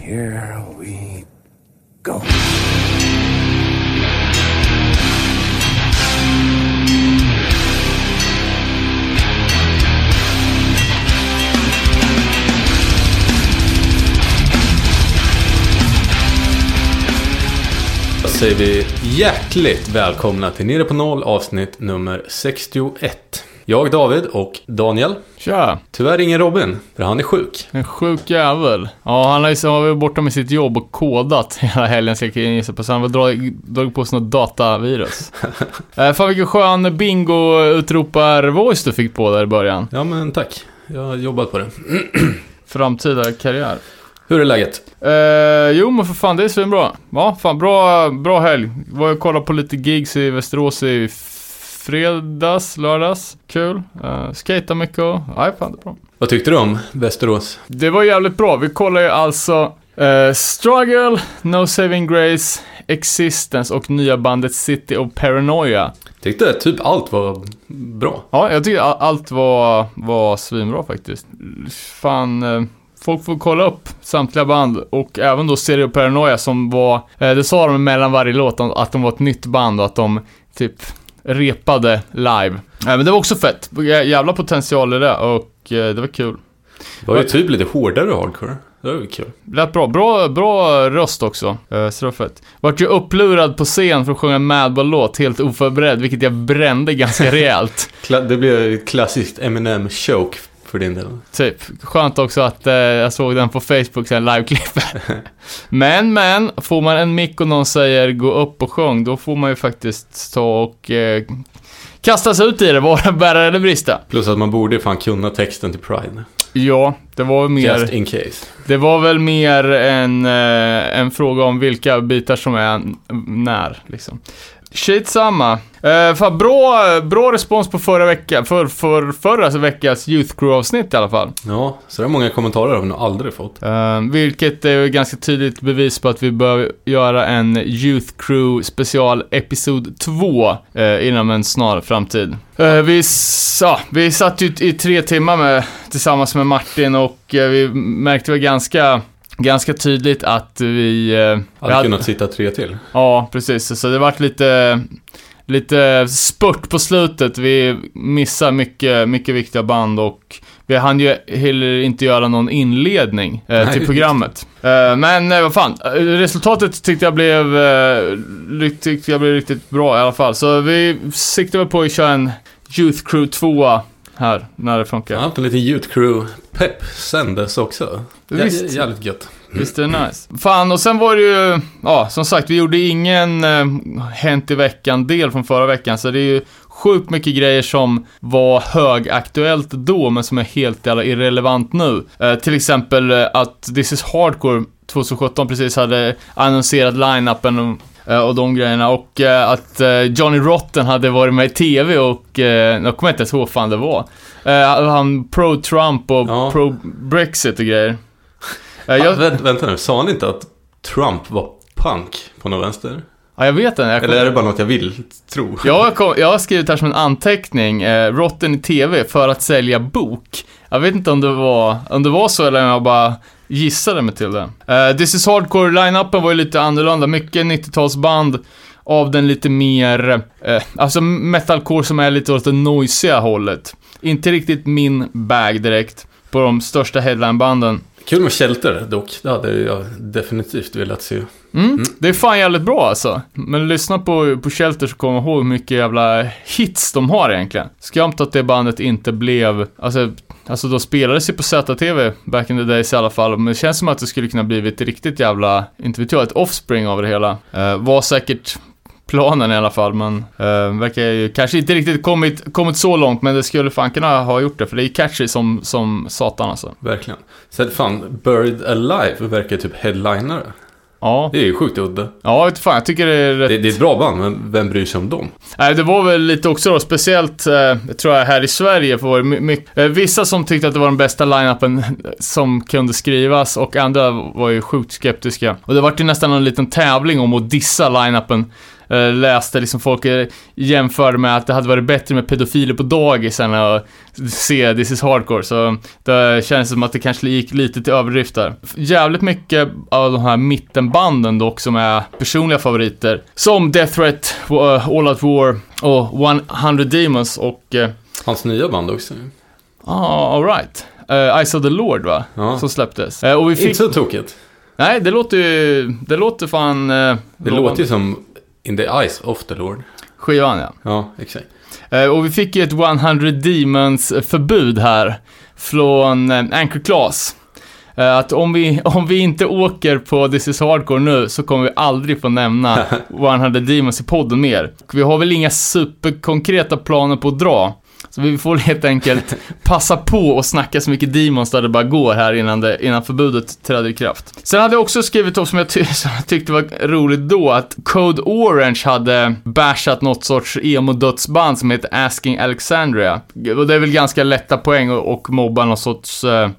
Here we go. Då säger vi hjärtligt välkomna till Nere på Noll avsnitt nummer 61. Jag David och Daniel. Tja! Tyvärr ingen Robin, för han är sjuk. En sjuk jävel. Ja, han har ju varit borta med sitt jobb och kodat hela helgen, ska jag gissa på. Så han har dragit, dragit på sig något datavirus. eh, fan vilken skön bingo-utropar-voice du fick på där i början. Ja men tack, jag har jobbat på det. Framtida karriär. Hur är läget? Eh, jo men för fan, det är svinbra. Ja, fan bra, bra helg. Var och kollade på lite gigs i Västerås i fredags, lördags. Kul. Uh, skata mycket och, nej fan det är bra. Vad tyckte du om Västerås? Det var jävligt bra. Vi kollade ju alltså eh, Struggle, No Saving Grace, Existence och nya bandet City of Paranoia. Tyckte typ allt var bra. Ja, jag tycker a- allt var, var svinbra faktiskt. Fan, eh, folk får kolla upp samtliga band och även då of Paranoia som var, eh, det sa de mellan varje låt att de var ett nytt band och att de typ repade live. Eh, men det var också fett. Jä- Jävla potential i det och eh, det var kul. Det var ju typ lite hårdare hardcore. Det var kul. Lät bra. Bra, bra röst också. Uh, så det var fett. Vart ju upplurad på scen för att sjunga Madball-låt helt oförberedd, vilket jag brände ganska rejält. Det blev ett klassiskt Eminem choke för din del. typ. Skönt också att uh, jag såg den på Facebook, sen liveklipp. men, men, får man en mick och någon säger gå upp och sjung, då får man ju faktiskt ta och uh, kasta sig ut i det, vara bära eller brista. Plus att man borde fan kunna texten till Pride. Ja, det var mer... Just in case. Det var väl mer en, eh, en fråga om vilka bitar som är när, liksom. Shit samma. Eh, fan, bra, bra respons på förra veckan, för, för förra veckas Youth Crew-avsnitt i alla fall. Ja, så det är många kommentarer har vi nog aldrig fått. Eh, vilket är ju ganska tydligt bevis på att vi bör göra en Youth Crew special episod 2 eh, inom en snar framtid. Eh, vi, ja, vi satt ju i tre timmar med, tillsammans med Martin och vi märkte väl ganska, ganska tydligt att vi... Eh, vi Hade hade- kunnat sitta tre till. Ja, precis. Så det vart lite, lite spurt på slutet. Vi missade mycket, mycket viktiga band och vi hann ju heller inte göra någon inledning eh, till programmet. Eh, men eh, vad fan, resultatet tyckte jag blev, eh, tyckte jag blev riktigt bra i alla fall. Så vi siktar väl på att köra en Youth Crew 2 här, när det funkar. Haft en liten Youth Crew-pepp sen dess Jä- Visst. jävligt gött. Visst är det nice. Fan, och sen var det ju, ja, som sagt, vi gjorde ingen eh, Hänt i veckan-del från förra veckan, så det är ju sjukt mycket grejer som var högaktuellt då, men som är helt jävla irrelevant nu. Eh, till exempel eh, att This is Hardcore 2017 precis hade annonserat line-upen och eh, de grejerna. Och eh, att Johnny Rotten hade varit med i TV och, jag kommer inte ens ihåg vad fan det var. Han pro-Trump och Ja. pro-Brexit och grejer. Eh, Ah, jag, vänta, vänta nu, sa han inte att Trump var punk på någon vänster? Ja, jag vet inte. Jag, Eller kom, är det bara något jag vill tro? jag, kom, jag har skrivit här som en anteckning, eh, Rotten i TV för att sälja bok. Jag vet inte om det var, om det var så eller om jag bara gissade mig till det. Eh, This is Hardcore, line-upen var ju lite annorlunda. Mycket 90-talsband av den lite mer, eh, alltså metalcore som är lite åt det noisiga hållet. Inte riktigt min bag direkt på de största headlinebanden. Kul med Shelter dock. Det hade jag definitivt velat se. Mm. Det är fan jävligt bra alltså. Men lyssna på, på Shelter så kommer jag ihåg hur mycket jävla hits de har egentligen. Skumt att det bandet inte blev, alltså, alltså då spelades ju på ZTV back in the days i alla fall. Men det känns som att det skulle kunna blivit riktigt jävla, inte vet jag, ett offspring av det hela. Eh, var säkert planen i alla fall, men eh, verkar ju kanske inte riktigt kommit, kommit så långt, men det skulle fan kunna ha gjort det, för det är catchy som, som satan alltså. Verkligen. Sen fan, Buried Alive verkar typ headlinare. Ja, Det är ju sjukt udda. ja vet fan, jag tycker det är rätt Det, det är ett bra band, men vem bryr sig om dem? Nej, det var väl lite också då, speciellt, eh, tror jag, här i Sverige för var det my- my- eh, vissa som tyckte att det var den bästa line-upen som kunde skrivas och andra var ju sjukt skeptiska. Och det var ju nästan en liten tävling om att dissa line-upen eh, läste liksom folk eh, jämförde med att det hade varit bättre med pedofiler på dagis än att se This is Hardcore. Så det känns som att det kanske gick lite till överdrifter. Jävligt mycket av de här mittenbanden dock som är personliga favoriter. Som Death Threat, uh, All Out War och 100 Demons och... Hans nya band också. ah, alright. Uh, Eyes of the Lord va? Ja. Som släpptes. Uh, och vi fick... Inte så tokigt. Nej, det låter ju... Det låter fan... Uh, Det låter ju som In the Eyes of the Lord. Skivan ja. Ja, exakt. Eh, Och vi fick ju ett 100 Demons förbud här från eh, Anchor Class. Eh, Att om vi, om vi inte åker på This is Hardcore nu så kommer vi aldrig få nämna 100 Demons i podden mer. Vi har väl inga superkonkreta planer på att dra. Så vi får helt enkelt passa på och snacka så mycket Demons där det bara går här innan, det, innan förbudet träder i kraft. Sen hade jag också skrivit upp som jag, ty- som jag tyckte var roligt då att Code Orange hade bashat något sorts emo-dödsband som heter Asking Alexandria. Och det är väl ganska lätta poäng och, och mobba någon sorts eh,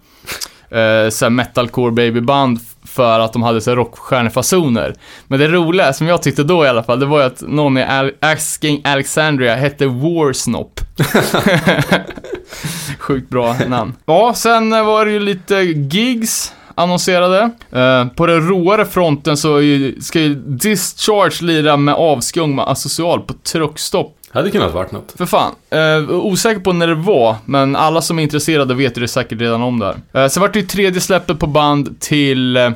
eh, metalcore babyband för att de hade så rockstjärnefasoner. Men det roliga, som jag tyckte då i alla fall, det var ju att någon i Al- Asking Alexandria hette Warsnop. Sjukt bra namn. Ja, sen var det ju lite gigs annonserade. Eh, på den råare fronten så ju, ska ju Discharge lira med avskum med Asocial på truckstopp. Hade kunnat varit något. För fan. Eh, osäker på när det var, men alla som är intresserade vet ju det säkert redan om där. Eh, sen vart det ju tredje släppet på band till, eh,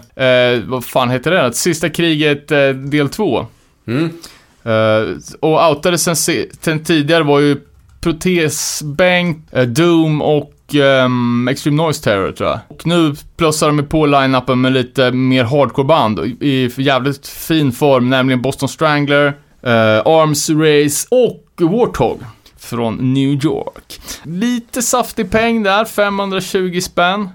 vad fan heter det? Sista kriget eh, del 2. Mm. Eh, och outade sen, se- sen tidigare var ju Protesbänk, eh, Doom och ehm, Extreme Noise Terror tror jag. Och nu plussar de på line-upen med lite mer hardcore-band i i jävligt fin form, nämligen Boston Strangler, eh, Arms Race och Warthog från New York. Lite saftig peng där, 520 spänn.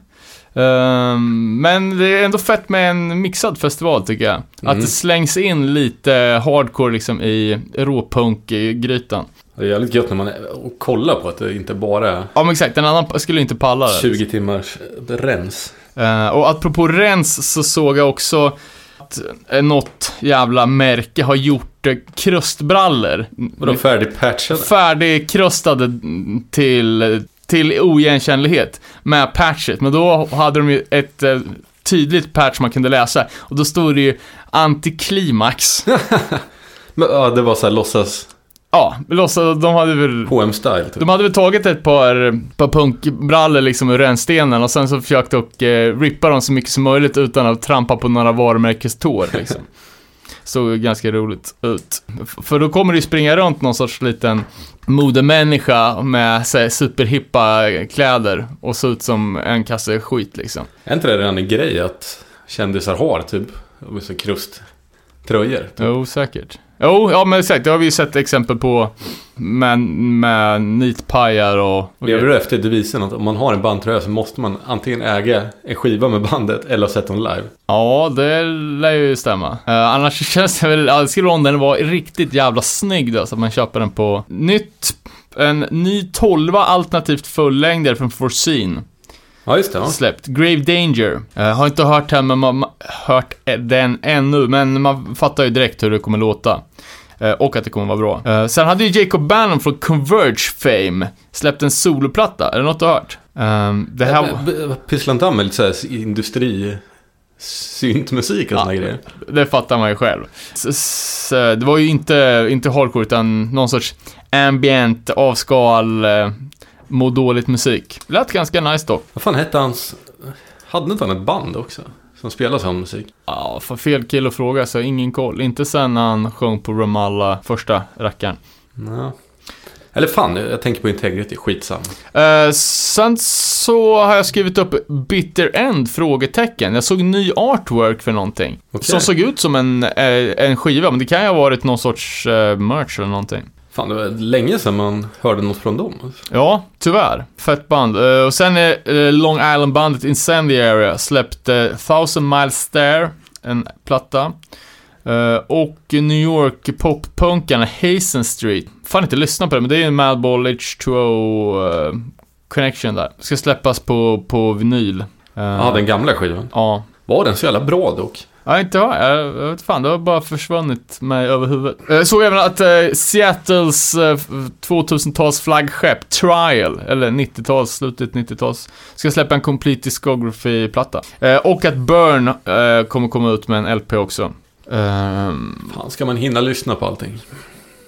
Ehm, men det är ändå fett med en mixad festival tycker jag. Att Mm. det slängs in lite hardcore liksom i råpunk-grytan. Det är jävligt gött när man kollar på att det inte bara är Ja men exakt, en annan skulle inte palla det. 20 timmars rens. Eh, och apropå rens så såg jag också att eh, något jävla märke har gjort uh, krustbrallor. Vadå färdigpatchade? Färdigkrustade till, till oigenkännlighet med patchet. Men då hade de ju ett eh, tydligt patch man kunde läsa. Och då stod det ju antiklimax. Men, ja, det var så här låtsas ja, låtsas, de hade väl... hm style typ. De hade väl tagit ett par, par punkbrallor liksom ur rännstenen och sen så försökt att eh, rippa dem så mycket som möjligt utan att trampa på några varumärkestår liksom. Såg ganska roligt ut. För då kommer det ju springa runt någon sorts liten modemänniska med så här, superhippa kläder och se ut som en kasse skit liksom. Är inte det redan en grej att kändisar har typ? Så krusttröjor. Typ. Jo, säkert. Jo, ja men exakt, det har vi ju sett exempel på med, med nitpajar och... Lever du efter devisen att om man har en bandtröja så måste man antingen äga en skiva med bandet eller ha sett dem live? Ja, det lär ju stämma. Uh, annars känns det väl, ja, det skulle om den var riktigt jävla snygg då, så att man köper den på nytt, en ny 12 alternativt fullängdare från Foreseen. Ja, just det. Ja. Släppt. Grave Danger. Uh, har inte hört den, men man, hört den ännu, men man fattar ju direkt hur det kommer låta. Eh, och att det kommer vara bra. Eh, sen hade ju Jacob Bannon från Converge Fame släppt en soloplatta. Är det något du har hört? Ehm, det här... Pysslar inte han med lite så här industri... Syntmusik och såna Ja. grejer? Det fattar man ju själv. Det var ju inte, inte hardcore utan någon sorts ambient, avskal, eh, må dåligt musik. Lät ganska nice dock. Vad fan hette hans... Hade inte han ett band också? Som spelade sån musik? Ja, för fel kille att fråga så ingen koll. Inte sen han sjöng på Ramallah, första rackaren. Ja. Eller fan, jag tänker på Integrity, skitsam. Uh, sen så har jag skrivit upp Bitter End? Frågetecken. Jag såg ny artwork för någonting. Okej. Som såg ut som en, eh, en skiva, men det kan ju ha varit någon sorts eh, merch eller någonting. Fan, det var länge sedan man hörde något från dem. alltså. Ja, tyvärr. Fett band. Eh, och sen är eh, Long Island-bandet Incendiary släppte Thousand Miles Stare, en platta. Eh, och New York poppunkarna Hazen Street. Fan inte lyssna på det, men det är en Madball H2O eh, connection där. Ska släppas på, på vinyl. Ja, den gamla skivan. Ja. Var den så jävla bra dock? Ja, inte jag. Jag, jag vet fan, det har bara försvunnit mig över huvudet. Jag såg även att eh, Seattles eh, 2000-tals flaggskepp, Trial, eller 90-tals, slutet 90-tals, ska släppa en Complete Discography-platta. Eh, och att Burn eh, kommer komma ut med en LP också. Ehm, Fan, ska man hinna lyssna på allting?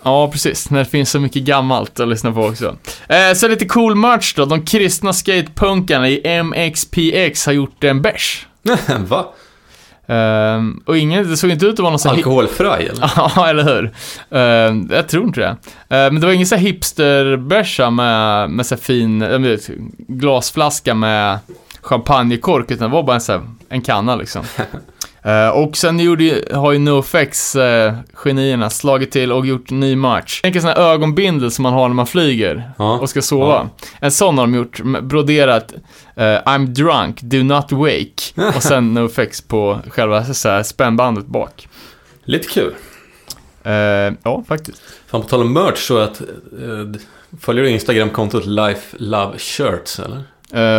Ja, precis. När det finns så mycket gammalt att lyssna på också. Eh, så lite cool merch då. De kristna skatepunkarna i MXPX har gjort en bärs. Va? Ehm, och ingen, det såg inte ut att vara någon sån här... Alkoholfri eller? Ja, eller hur? Ehm, jag tror inte det. Ehm, men det var ingen sån här hipsterbärsa med, med så fin, vet, glasflaska med champagnekork, utan det var bara en, så här, en kanna liksom. Eh, och sen gjorde, har ju NoFX, uh, genierna, slagit till och gjort ny merch. Tänk en sån här ögonbindel som man har när man flyger Ja. och ska sova. En sån har de gjort, broderat eh, I'm drunk, do not wake. och sen NoFX på själva så här, spännbandet bak. Lite kul. Eh, ja, faktiskt. Fan, på tal om merch så att... Eh, följer du Instagram-kontot Life Love Shirts eller?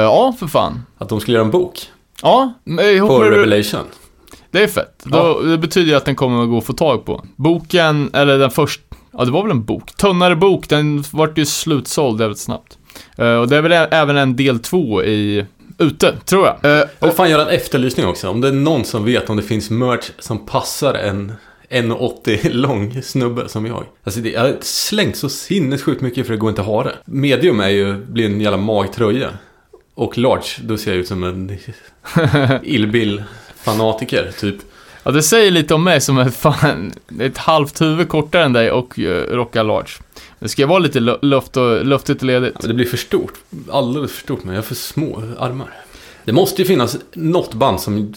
Ja, för fan. Att de skulle göra en bok Ja, men ihop på med Revelation. Det är fett. Då, det betyder ju att den kommer att gå att få tag på. Boken, eller den första, ja det var väl en bok. Tunnare bok, den vart ju slutsåld väldigt snabbt. Eh, och det är väl även en del två i, ute, tror jag. Uh, Jag vill fan göra en efterlysning också. Om det är någon som vet om det finns merch som passar en 1,80 lång snubbe som jag. Alltså det, jag har slängt så sinnessjukt mycket för det går inte att ha det. Medium är ju, blir en jävla magtröja. Och large, då ser jag ut som en illbill fanatiker typ. ja, det säger lite om mig som ett fan, ett halvt huvud kortare än dig och uh, rockar large. Det ska vara lite lu- luft och, luftigt och ledigt. Men det blir för stort. Alldeles för stort, men jag har för små armar. Det måste ju finnas något band som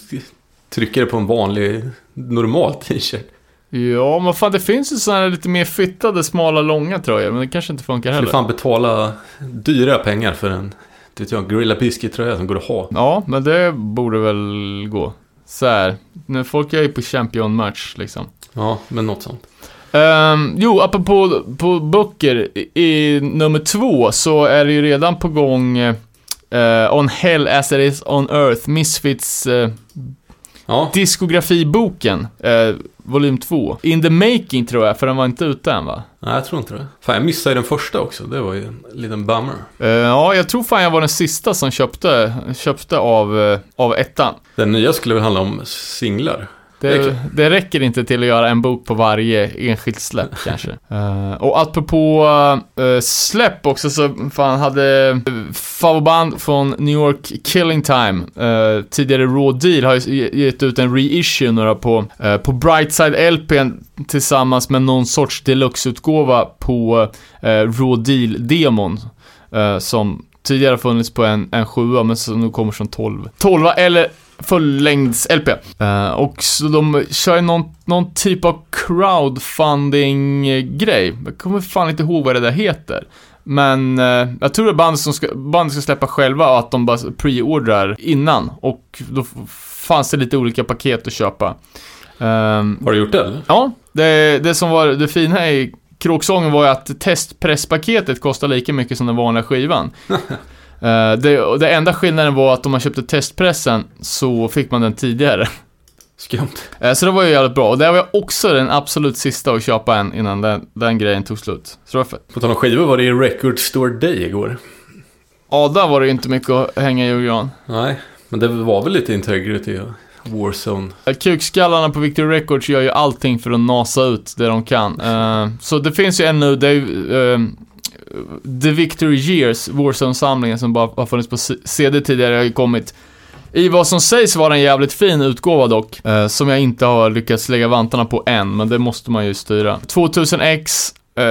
trycker det på en vanlig, normal t-shirt. Ja, men fan det finns ju sådana här lite mer fittade, smala, långa tröjor, men det kanske inte funkar heller. skulle fan betala dyra pengar för en, det vet jag, Gorilla Biscuit-tröja som går att ha. Ja, men det borde väl gå. Så här, när folk är ju på Champion-match liksom. Ja, men något sånt. Um, jo, apropå på böcker, i, i nummer två så är det ju redan på gång eh, On Hell as it is on Earth, Misfits uh, Ja, diskografiboken, uh, volym 2. In the making tror jag, för den var inte ute än va? nej jag tror inte det. Fan, jag missade den första också. Det var ju en liten bummer. Eh, ja, jag tror fan jag var den sista som köpte, köpte av, eh, av ettan. Den nya skulle väl handla om singlar. Det Det, räcker inte till att göra en bok på varje enskilt släpp kanske. Uh, och apropå uh, släpp också så fan hade uh, favoritband från New York Killing Time, uh, tidigare Raw Deal, har ju ge- gett ut en reissue några på, uh, på Brightside LPn tillsammans med någon sorts deluxe-utgåva på uh, Raw Deal-demon. uh, som tidigare funnits på en, en 7 men som nu kommer som 12. 12 eller fullängds-LP. Eh, och så de kör någon, någon typ av crowdfunding-grej. Jag kommer fan inte ihåg vad det där heter. Men eh, jag tror det är bandet som ska, bandet ska släppa själva och att de bara preordrar innan. Och då fanns det lite olika paket att köpa. Ehm, Har du gjort det eller? Ja, det, det som var det fina i kråksången var ju att testpresspaketet kostar lika mycket som den vanliga skivan. Eh, det, och det enda skillnaden var att om man köpte testpressen så fick man den tidigare. Skumt. Eh, så det var ju jävligt bra. Och det var ju också den absolut sista att köpa en innan den, den grejen tog slut. Så det var fett. På tal om skivor var det ju Record Store Day igår. Ja, där var det ju inte mycket att hänga i julgran. Nej, men det var väl lite Integrity och Warzone. Eh, Kukskallarna på Victory Records gör ju allting för att nasa ut det de kan. Så det finns ju en nu, det är ju, The Victory Years, Warzone-samlingen som bara har funnits på CD tidigare, har ju kommit. I vad som sägs vara en jävligt fin utgåva dock, eh, som jag inte har lyckats lägga vantarna på än, men det måste man ju styra. 2000X, eh,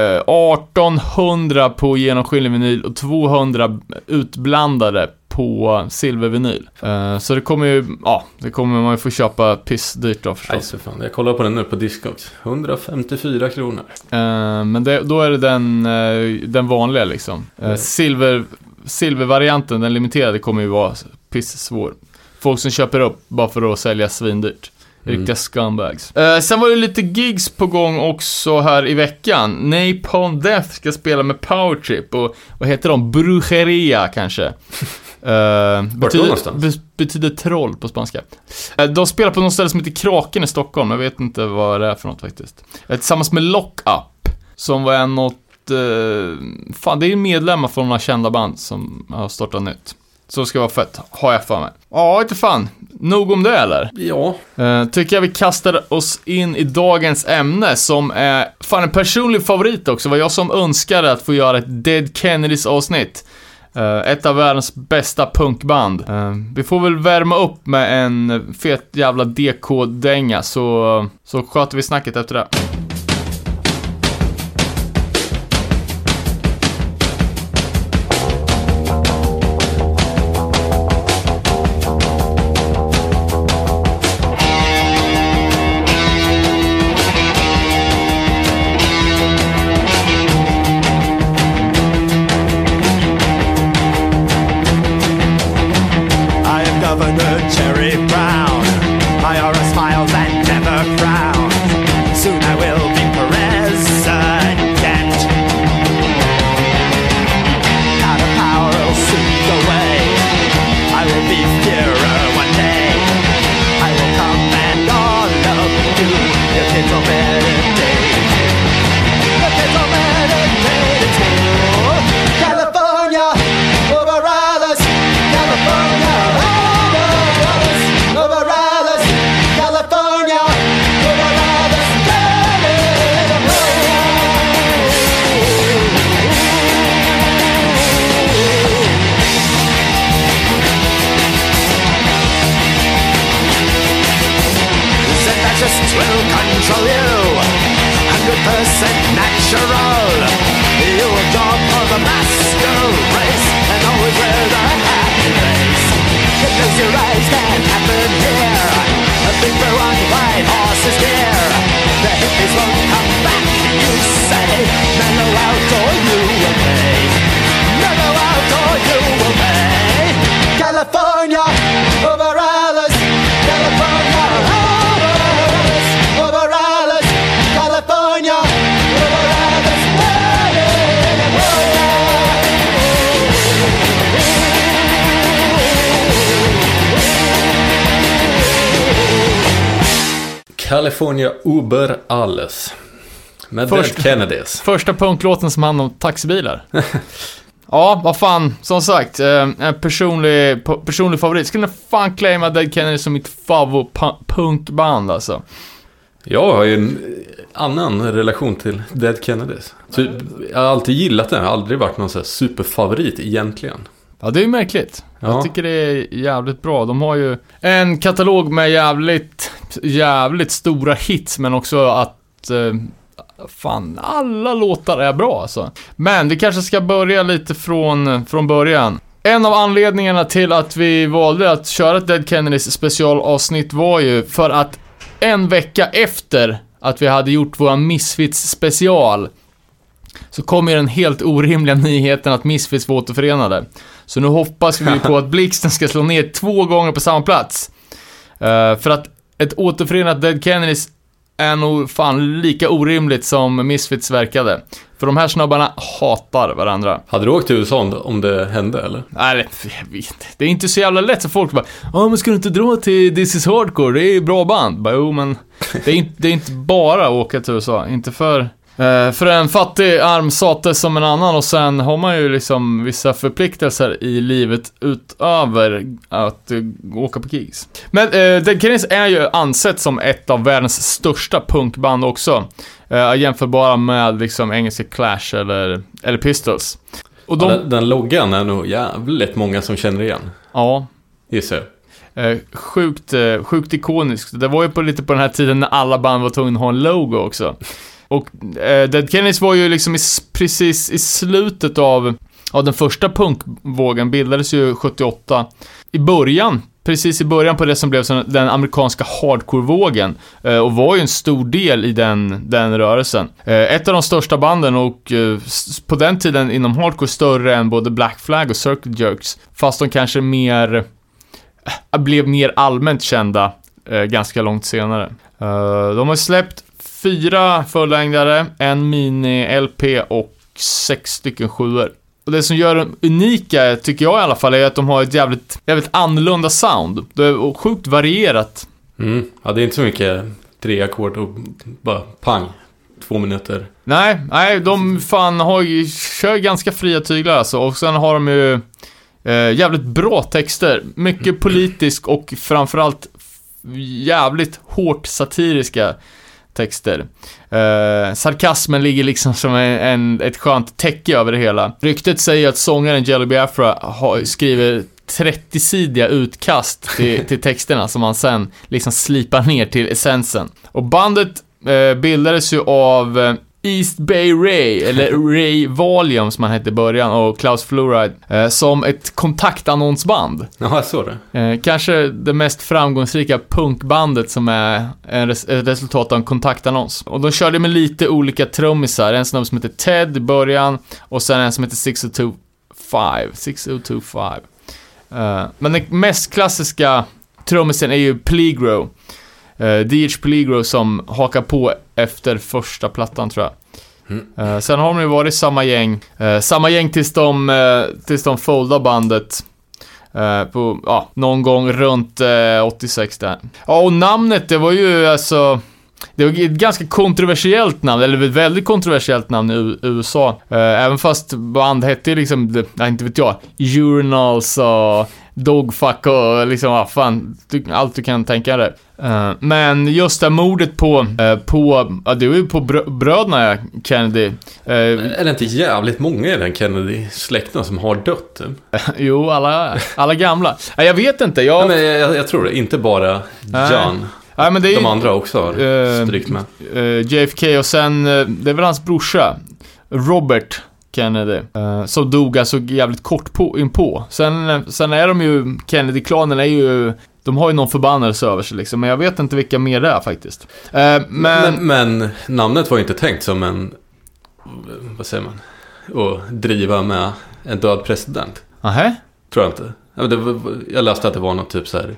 1800 på genomskinlig vinyl och 200 utblandade på silvervinyl. Eh, så det kommer ju, ja, det kommer man ju få köpa pissdyrt då Nej, förstås. så fan. Jag kollar på den nu på Discogs. 154 kronor. Eh, men det, då är det den, eh, den vanliga liksom. Eh, Mm. silver, silvervarianten, den limiterade, kommer ju vara pissvår. Folk som köper upp bara för att sälja svindyrt. Mm. Riktiga scumbags. Eh, sen var det lite gigs på gång också här i veckan. Napalm Death ska spela med Powertrip och vad heter de? Brujeria kanske. Uh, betyder, be, betyder troll på spanska. Eh, de spelar på något ställe som heter Kraken i Stockholm, jag vet inte vad det är för något faktiskt. Eh, tillsammans med Lock Up, som var en något, uh, fan det är medlemmar från några kända band som har startat nytt. Så det ska vara fett, har jag för mig. Ja, inte fan. Nog om det eller? Ja. Uh, tycker jag vi kastar oss in i dagens ämne som är fan en personlig favorit också. var jag som önskade att få göra ett Dead Kennedys avsnitt. Uh, ett av världens bästa punkband. Uh, vi får väl värma upp med en fet jävla DK-dänga så, så sköter vi snacket efter det. California Uber Alles. Med Först- Dead Kennedys. Första punklåten som handlar om taxibilar. ja, vad fan, som sagt, eh, en personlig, personlig favorit. Skulle fan claima Dead Kennedy som mitt favorit-punkband alltså. Jag har ju en annan relation till Dead Kennedys. Typ, jag har alltid gillat den, jag har aldrig varit någon så här superfavorit egentligen. Ja, det är ju märkligt. Ja. Jag tycker det är jävligt bra. De har ju en katalog med jävligt, jävligt stora hits, men också att... Eh, fan, alla låtar är bra alltså. Men vi kanske ska börja lite från, från början. En av anledningarna till att vi valde att köra ett Dead Kennedys specialavsnitt var ju för att en vecka efter att vi hade gjort vår Misfits special så kom ju den helt orimliga nyheten att Misfits var återförenade. Så nu hoppas vi på att Blixten ska slå ner två gånger på samma plats. Eh, för att ett återförenat Dead Kennedys är nog fan lika orimligt som Misfits verkade. För de här snubbarna hatar varandra. Hade du åkt till USA om det, hände eller? Nej, jag vet inte. Det är inte så jävla lätt så folk bara Ja, men ska du inte dra till This is Hardcore? Det är ju bra band. Bara, jo, men det är, inte, det är inte bara att åka till USA. Inte för... eh, för en fattig arm sate som en annan och sen har man ju liksom vissa förpliktelser i livet utöver att eh, åka på gigs. Men uh, Dead Kennedys är ju ansett som ett av världens största punkband också. Uh, jämförbara med liksom engelska Clash eller, eller Pistols. Och de, Ja, den, den loggan är nog jävligt många som känner igen. ja, Gissar jag. Eh, sjukt, eh, sjukt ikoniskt. Det var ju på, lite på den här tiden när alla band var tvungna att ha en logo också. Och eh, Dead Kennedys var ju liksom i, precis i slutet av, av den första punkvågen, bildades ju 78. I början, precis i början på det som blev som den amerikanska hardcore-vågen. Eh, och var ju en stor del i den, den rörelsen. Eh, ett av de största banden och eh, på den tiden inom hardcore större än både Black Flag och Circle Jerks. Fast de kanske mer eh, blev mer allmänt kända eh, ganska långt senare. Eh, de har släppt fyra fullängdare, en mini-LP och sex stycken sjuor. och det som gör dem unika, tycker jag i alla fall, är att de har ett jävligt, jävligt annorlunda sound. Det är sjukt varierat. Mm. Ja, det är inte så mycket tre ackord och bara pang. Två minuter. Nej, nej, de fan har ju, kör ganska fria tyglar alltså. Och sen har de ju eh, jävligt bra texter. Mycket politisk och framförallt jävligt hårt satiriska texter. Eh, sarkasmen ligger liksom som en, en, ett skönt täcke över det hela. Ryktet säger att sångaren Jelly Biafra har, skriver 30-sidiga utkast till, till texterna som han sen liksom slipar ner till essensen. Och bandet eh, bildades ju av eh, East Bay Ray, eller Ray Valium som han hette i början, och Klaus Fluoride, eh, som ett kontaktannonsband. Jaha, jag såg det. Eh, kanske det mest framgångsrika punkbandet som är res ett resultat av en kontaktannons. Och de körde med lite olika trummisar, en snubbe som heter Ted i början, och sen en som heter 6025. 6025. Uh, men den mest klassiska trummisen är ju Pligro. Uh, DH Pligro som hakar på efter första plattan tror jag. Mm. Uh, sen har de ju varit samma gäng. Uh, samma gäng tills de, uh, tills de foldade bandet. På, någon gång runt 86 där. Ja, och namnet, det var ju alltså... Det var ett ganska kontroversiellt namn, eller ett väldigt kontroversiellt namn i USA. även fast band hette ju liksom, nej inte vet jag, Urinals och Dogfuck och liksom, vad fan, allt du kan tänka dig. Uh, men just det mordet på, uh, på, ja det var ju på brö bröderna Kennedy. Är det inte jävligt många i den Kennedy-släkten som har dött? jo, alla, alla gamla. jag vet inte, jag... Nej, men jag, jag tror det, inte bara John. Nej, men det är De andra också har strykt med. JFK och sen, det är väl hans brorsa, Robert Kennedy. Uh, som dog alltså jävligt kort på, inpå. Sen, sen är de ju, Kennedy-klanen är ju, de har ju någon förbannelse över sig liksom. Men jag vet inte vilka mer det är faktiskt. Uh, men... men... Men namnet var ju inte tänkt som en, vad säger man, att driva med en död president. Nähä? Tror jag inte. Jag läste att det var något typ så här.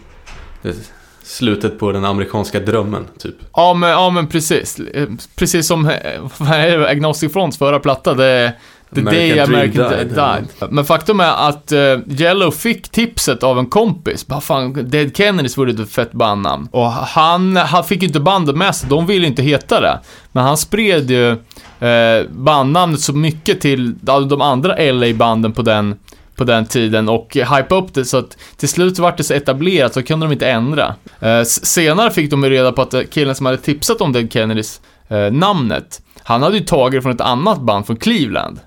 Slutet på den amerikanska drömmen, typ. Ja, men, ja, men precis. Precis som det, Agnostic Fronts förra platta. Det, The American Day Dream American Died. died. Men faktum är att uh, Yellow fick tipset av en kompis. Bara fan, Dead Kennedys vore ett fett bandnamn. Och han, han fick ju inte bandet med sig, de ville inte heta det. Men han spred ju uh, bandnamnet så mycket till de andra LA-banden på den på den tiden och hypa upp det så att till slut vart det så etablerat så kunde de inte ändra. Uh, senare fick de reda på att killen som hade tipsat om Dead Kennedys namnet, han hade ju tagit det från ett annat band från Cleveland.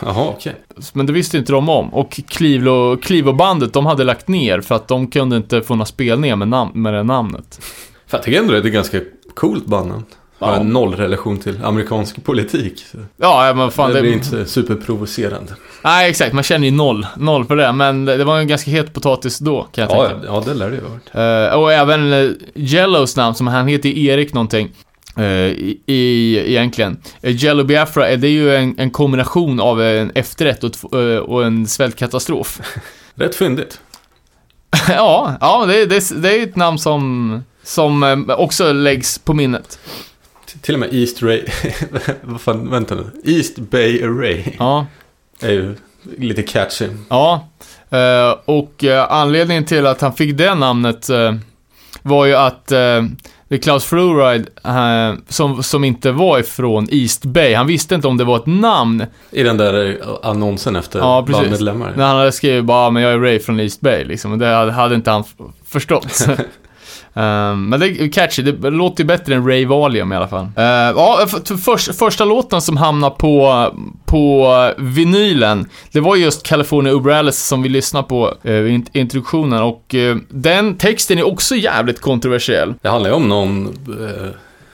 Jaha, okej. Okay. Men det visste inte de om. Och Clevo, Clevo-bandet, de hade lagt ner för att de kunde inte få några spelningar med, nam med det namnet. För jag tycker ändå det är ett ganska coolt bandnamn. Ja. Har noll relation till amerikansk politik. Ja, men fan det det... blir inte superprovocerande. Nej, exakt. Man känner ju noll. Noll för det. Men det var en ganska het potatis då, kan jag Ja, tänka. ja, det lär det ju ha varit. Eh, och även uh, Yellows namn, som han heter Erik någonting. Uh, i, i, egentligen. Jello Biafra, eh, det är ju en, en kombination av en efterrätt och, och en svältkatastrof. Rätt fyndigt. ja, ja det, det, det är ett namn som, som eh, också läggs på minnet. Till och med East Ray... Vad fan, vänta nu. East Bay Array Ja, är ju lite catchy. ja. Eh, och eh, anledningen till att han fick det namnet eh, var ju att det är Klaus Fluoride, eh, som, som inte var ifrån East Bay, han visste inte om det var ett namn. I den där annonsen efter Ja, precis. bandmedlemmar. När han hade skrivit bara, "Ah, men jag är Ray från East Bay, liksom. Och det hade, hade inte han förstått. Ehm, men det är catchy, det låter ju bättre än Ray Valium i alla fall. Uh, ja, för, först, första låten som hamnar på, på vinylen, det var just California Uberales som vi lyssnade på uh, i int- introduktionen och eh, den texten är också jävligt kontroversiell. Det handlar ju om någon, eh,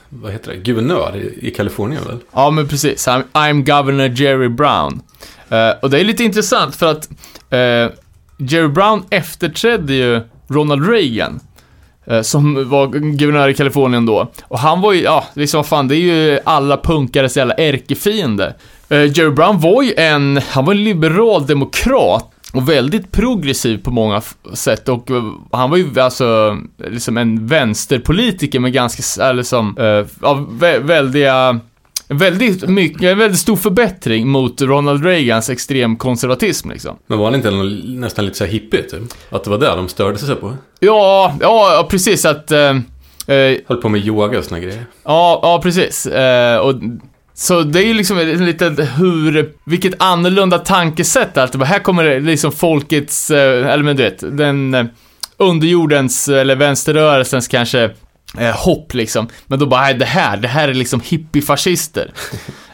vad heter det, guvernör i, i Kalifornien väl? Ja, men precis. I'm, I'm Governor Jerry Brown. Eh, och det är lite intressant för att eh, Jerry Brown efterträdde ju Ronald Reagan. Eh, som var guvernör i Kalifornien då. Och han var ju, ja, liksom vad fan, det är ju alla punkares jävla ärkefiende. Eh, Jerry Brown var ju en, han var en liberal demokrat. Och väldigt progressiv på många sätt och eh, han var ju alltså liksom en vänsterpolitiker med ganska, eller liksom, eh, vä- väldiga väldigt, mycket, en väldigt stor förbättring mot Ronald Reagans extremkonservatism liksom. Men var han inte nästan lite så här hippie typ? Att det var det de störde sig på? Ja, ja, precis att... Eh, eh, Höll på med yoga och såna grejer. Ja, ja precis. Eh, och, så det är ju liksom en liten hur, vilket annorlunda tankesätt allt. Här kommer det liksom folkets, eh, eller men du vet, den eh, underjordens, eller vänsterrörelsens kanske eh, hopp liksom. Men då bara, "Nej, det här, det här är liksom hippiefascister.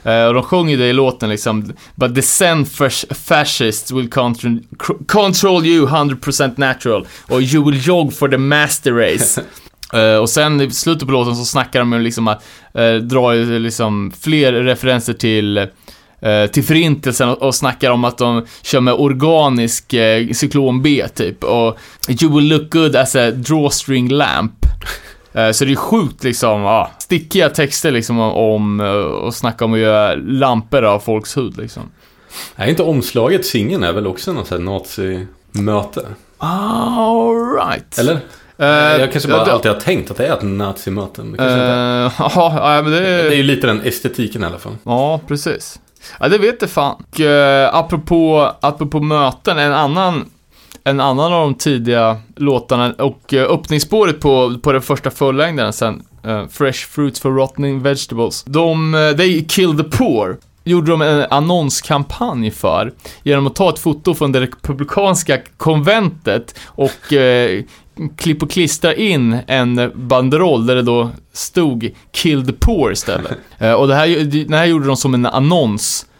Eh, och de sjunger det i låten liksom, But the Zen fas- fascists will control, control you 100% natural. Och you will jog for the master race. Eh, och sen i slutet på låten så snackar de om liksom att uh, dra liksom fler referenser till eh, till förintelsen och, och snackar om att de kör med organisk uh, cyklon B typ och You will look good as a drawstring lamp. Eh, så det är sjukt liksom, ja, stickiga texter liksom om, om eh, och snacka om att göra lampor av folks hud liksom. Nej, inte omslaget singeln är väl också något sånt nazi-möte? Alright. Eller? Eh, jag kanske bara det- alltid har tänkt att det är ett nazi-möte. Eh, Ja, men det Det är ju lite den estetiken i alla fall. Ja, precis. Ja, det vet jag fan. Och, eh, apropå, apropå möten, en annan, en annan av de tidiga låtarna och eh, öppningsspåret på, på den första fullängden sen, uh, Fresh Fruits for Rotting Vegetables. De, uh, They Kill the Poor gjorde de en annonskampanj för genom att ta ett foto från det republikanska konventet och eh, klipp och klistra in en banderoll där det då stod “Kill the poor” istället. Eh, och det här, det här gjorde de som en annons eh,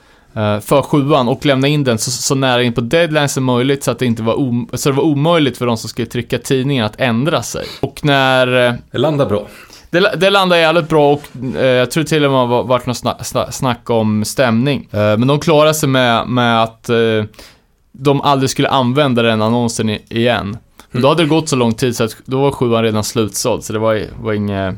för sjuan och lämnade in den så, så nära in på deadline som möjligt så att det inte var, om, så det var omöjligt för de som skulle trycka tidningen att ändra sig. Och när eh, Det landar bra. det, det landade jävligt bra och eh, jag tror till och med det har varit något snack, snack, snack om stämning. Eh, men de klarade sig med, med att eh, de aldrig skulle använda den annonsen i, igen. Men då hade det gått så lång tid så att då var sjuan redan slutsåld så det var, var inget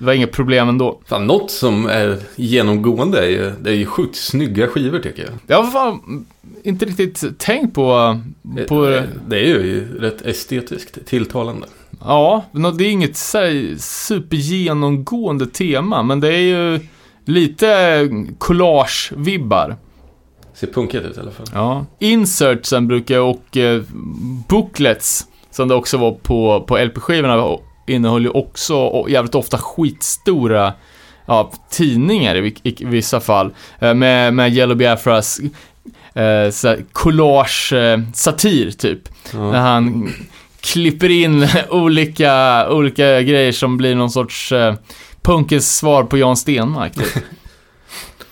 det var inget problem ändå. Fan, något som är genomgående är ju, det är ju sjukt snygga skivor tycker jag. Jag har fan inte riktigt tänkt på... på Det, det är ju rätt estetiskt tilltalande. ja, men det är inget här supergenomgående tema, men det är ju lite collage-vibbar. Ser punkigt ut i alla fall. Ja. Insertsen brukar och eh, booklets, som det också var på, på LP-skivorna, innehöll ju också jävligt ofta skitstora ja, tidningar i, i vissa fall. Eh, med, med Yellow Biafras eh, så collage, eh, satir typ. När Ja. han klipper in olika, olika grejer som blir någon sorts eh, punkens svar på Jan Stenmark. Typ.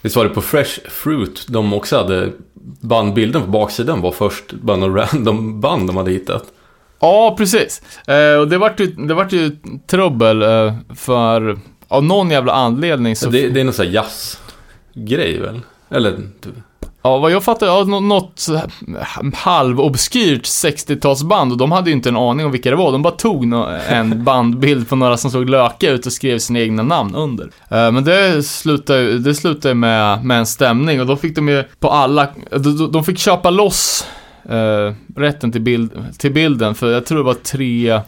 Visst var det på Fresh Fruit de också hade bandbilden på baksidan var först bara några random band de hade hittat. Ja, precis. Eh, och det vart ju, det vart ju trubbel eh, för, av någon jävla anledning så... Det, det är någon sån här jazzgrej väl? Eller typ. Ja, vad jag fattar, ja, nå- något halvobskyrt 60-talsband och de hade ju inte en aning om vilka det var. De bara tog en bandbild på några som såg lökiga ut och skrev sina egna namn under. Eh, men det slutade ju det slutade med, med en stämning och då fick de ju på alla, de fick köpa loss eh, rätten till, bild, till bilden för jag tror det var tre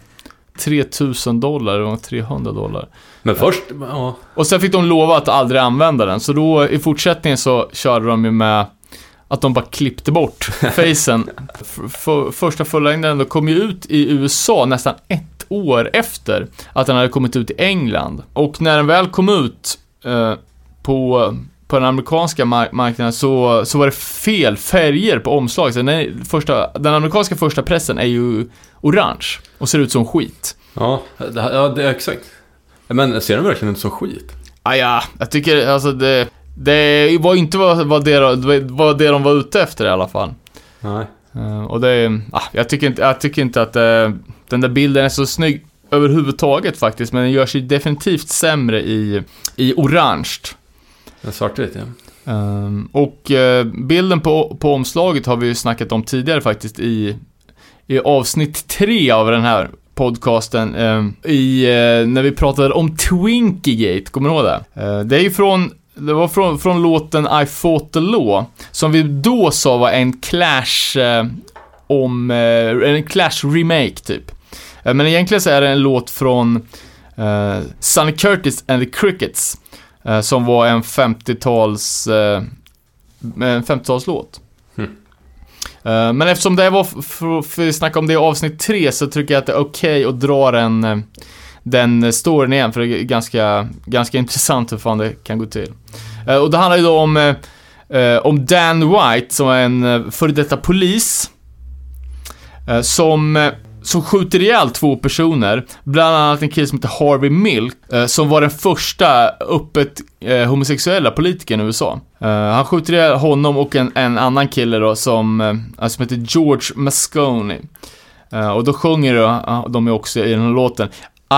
3000 dollar, det var 300 dollar. Men först, ja. Och sen fick de lova att aldrig använda den, så då i fortsättningen så körde de ju med att de bara klippte bort facen. För, första fullängden då kom ju ut i USA nästan ett år efter att den hade kommit ut i England. Och när den väl kom ut eh, på, på den amerikanska mar- marknaden så, så var det fel färger på omslaget. Den, första, den amerikanska första pressen är ju orange och ser ut som skit. Ja, det, ja, det exakt. Men ser den verkligen ut som skit? Ah, ja, jag tycker alltså det, det var inte vad, vad, det, vad det de var ute efter i alla fall. Nej. Eh, och det, ah, jag, tycker inte, jag tycker inte att eh, den där bilden är så snygg överhuvudtaget faktiskt, men den gör sig definitivt sämre i, i orange. En svartvit, ja. Um, och uh, bilden på, på omslaget har vi ju snackat om tidigare faktiskt i, i avsnitt tre av den här podcasten. Um, i, uh, när vi pratade om Twinkygate, kommer du ihåg det? Uh, det är ju från, det var från, från låten I fought the law, som vi då sa var en Clash eh, om, en Clash-remake typ. Men egentligen så är det en låt från Sonny Curtis and the Crickets. Eh, som var en 50-tals... Eh, en 50-talslåt. Mm. Eh, men eftersom det var, för, för vi snackade om det i avsnitt 3, så tycker jag att det är okej att dra den, eh, den storyn igen, för det är ganska, ganska intressant hur fan det kan gå till. Eh, och det handlar ju då om, eh, eh, om Dan White, som är en eh, före detta polis, eh, som, eh, som skjuter ihjäl två personer, bland annat en kille som heter Harvey Milk, eh, som var den första öppet eh, homosexuella politikern i USA. Eh, han skjuter ihjäl honom och en, en annan kille då som, eh, som heter George Moscone. Eh, och då sjunger då, eh, de är också i den här låten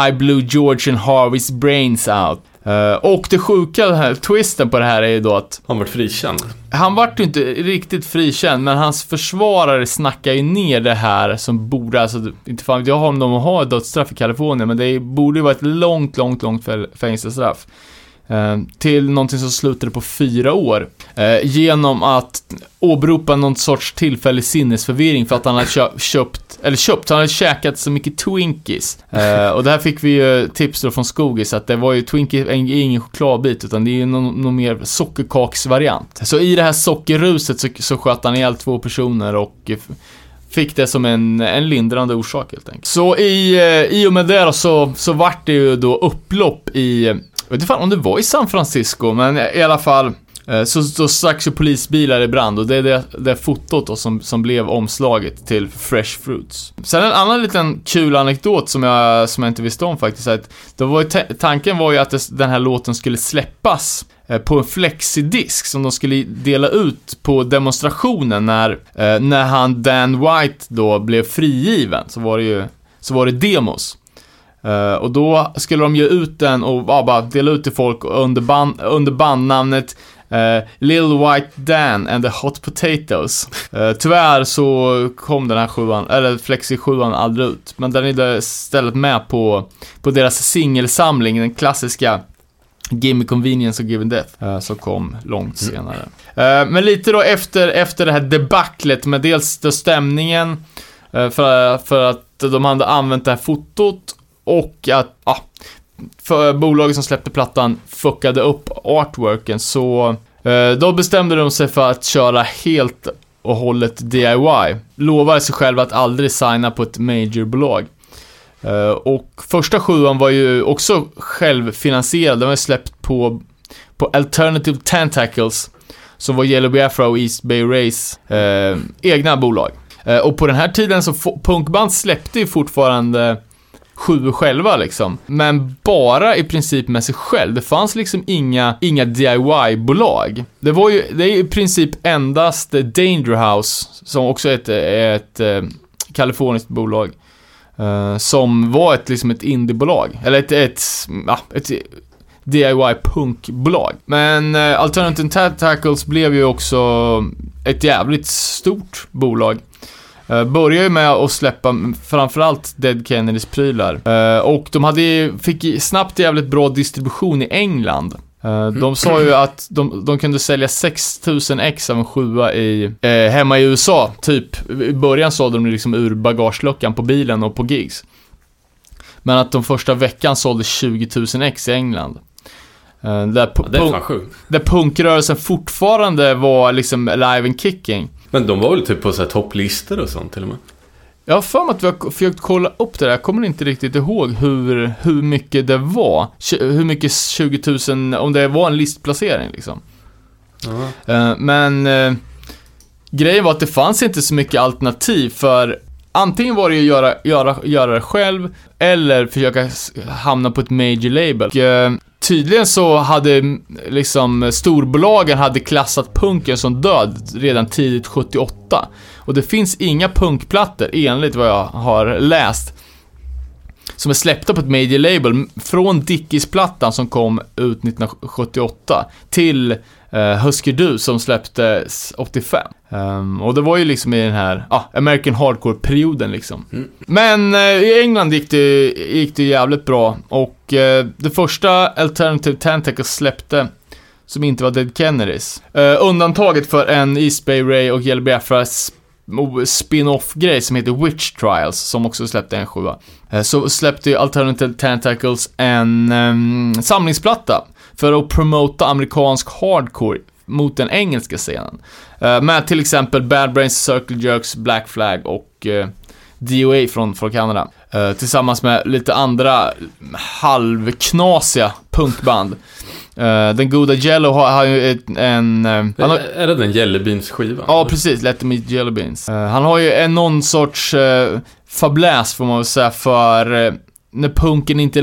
I blew George and Harvey's brains out. Eh, och det sjuka, den här twisten på det här är ju då att Han vart frikänd. han vart ju inte riktigt frikänd, men hans försvarare snackar ju ner det här som borde, alltså inte fan jag om de har dödsstraff i Kalifornien, men det borde ju vara ett långt, långt, långt fängelsestraff. Eh, till någonting som slutade på fyra år. Eh, genom att åberopa någon sorts tillfällig sinnesförvirring för att han hade kö- köpt, eller köpt, han hade käkat så mycket Twinkies. Eh, och där fick vi ju tips då från Skogis att det var ju Twinkies, är ingen chokladbit utan det är ju någon, någon mer sockerkaksvariant. Så i det här sockerruset så, så sköt han ihjäl två personer och Fick det som en, en lindrande orsak helt enkelt. Så i, eh, i och med det då så, så vart det ju då upplopp i, jag vet inte fan om det var i San Francisco, men i alla fall eh, så, så strax ju polisbilar i brand och det är det, det fotot då som, som blev omslaget till Fresh Fruits. Sen en annan liten kul anekdot som jag, som jag inte visste om faktiskt, att det var ju tanken var ju att det, den här låten skulle släppas eh, på en flexidisk som de skulle dela ut på demonstrationen när, eh, när han Dan White då blev frigiven, så var det ju, så var det demos. Eh, och då skulle de ge ut den och ja, bara dela ut till folk under, band, under bandnamnet uh, Lil White Dan and the Hot Potatoes. Eh, tyvärr så kom den här sjuan, eller Flexi sjuan aldrig ut. Men den är istället med på, på deras singelsamling, den klassiska Gimme Convenience och Given Death, eh, som kom långt senare. Eh, men lite då efter, efter det här debaclet med dels stämningen, för, för att de hade använt det här fotot och att, ja, för bolaget som släppte plattan fuckade upp artworken så eh, då bestämde de sig för att köra helt och hållet DIY. Lovade sig själva att aldrig signa på ett majorbolag. Eh, och första sjuan var ju också självfinansierad, den var ju släppt på, på Alternative Tentacles, som var Yellow Biafra och East Bay Race eh, egna bolag. Eh, och på den här tiden så punkband släppte ju fortfarande sju själva liksom. Men bara i princip med sig själv. Det fanns liksom inga, inga DIY-bolag. Det var ju, det är i princip endast Danger House, som också är ett, ett, ett kaliforniskt bolag. Uh, som var ett, liksom ett indiebolag. Eller ett, ett, ja, ett DIY-punkbolag. Men uh, Alternative Tackles blev ju också ett jävligt stort bolag. Uh, började ju med att släppa mm, framförallt Dead Kennedys prylar. Eh, och de hade, fick snabbt jävligt bra distribution i England. Eh, De sa ju att de, de kunde sälja 6000 ex av en sjua i, eh, hemma i USA, typ. I början sålde de liksom ur bagageluckan på bilen och på gigs. Men att de första veckan sålde 20 000 ex i England. Eh, där, Ja, det är fan sjukt. där punkrörelsen fortfarande var liksom live and kicking. Men de var väl typ på så här topplistor och sånt till och med? Jag har för mig att vi har försökt kolla upp det där. Jag kommer inte riktigt ihåg hur, hur mycket det var. Hur mycket 20 000, om det var en listplacering liksom. Eh, men eh, grejen var att det fanns inte så mycket alternativ för antingen var det att göra, göra, göra det själv eller försöka hamna på ett major label. Och, eh, tydligen så hade liksom storbolagen hade klassat punken som död redan tidigt 78. Och det finns inga punkplattor enligt vad jag har läst som är släppta på ett major label från Dickies-plattan som kom ut 1978 till uh, Husker Du som släpptes 85. Ehm, och det var ju liksom i den här ah, American Hardcore-perioden liksom. Mm. Men eh, i England gick det, gick det jävligt bra och eh, det första Alternative Tentacles släppte som inte var Dead Kennedys. Eh, undantaget för en East Bay Ray och Yellow Biafra sp- spin-off-grej som heter Witch Trials, som också släppte en sjua. Eh, Så släppte ju Alternative Tentacles en ehm, samlingsplatta för att promota amerikansk hardcore mot den engelska scenen. Eh, med till exempel Bad Brains, Circle Jerks, Black Flag och eh, DOA från, från Kanada. Eh, tillsammans med lite andra halvknasiga punkband. Eh, den goda Jello har, har ju ett, en... eh, han har, Är det den Jellybeans-skivan? Ja, precis. Let them eat jelly beans. Eh, han har ju en någon sorts uh, fabläs, får man väl säga, för eh, när punken inte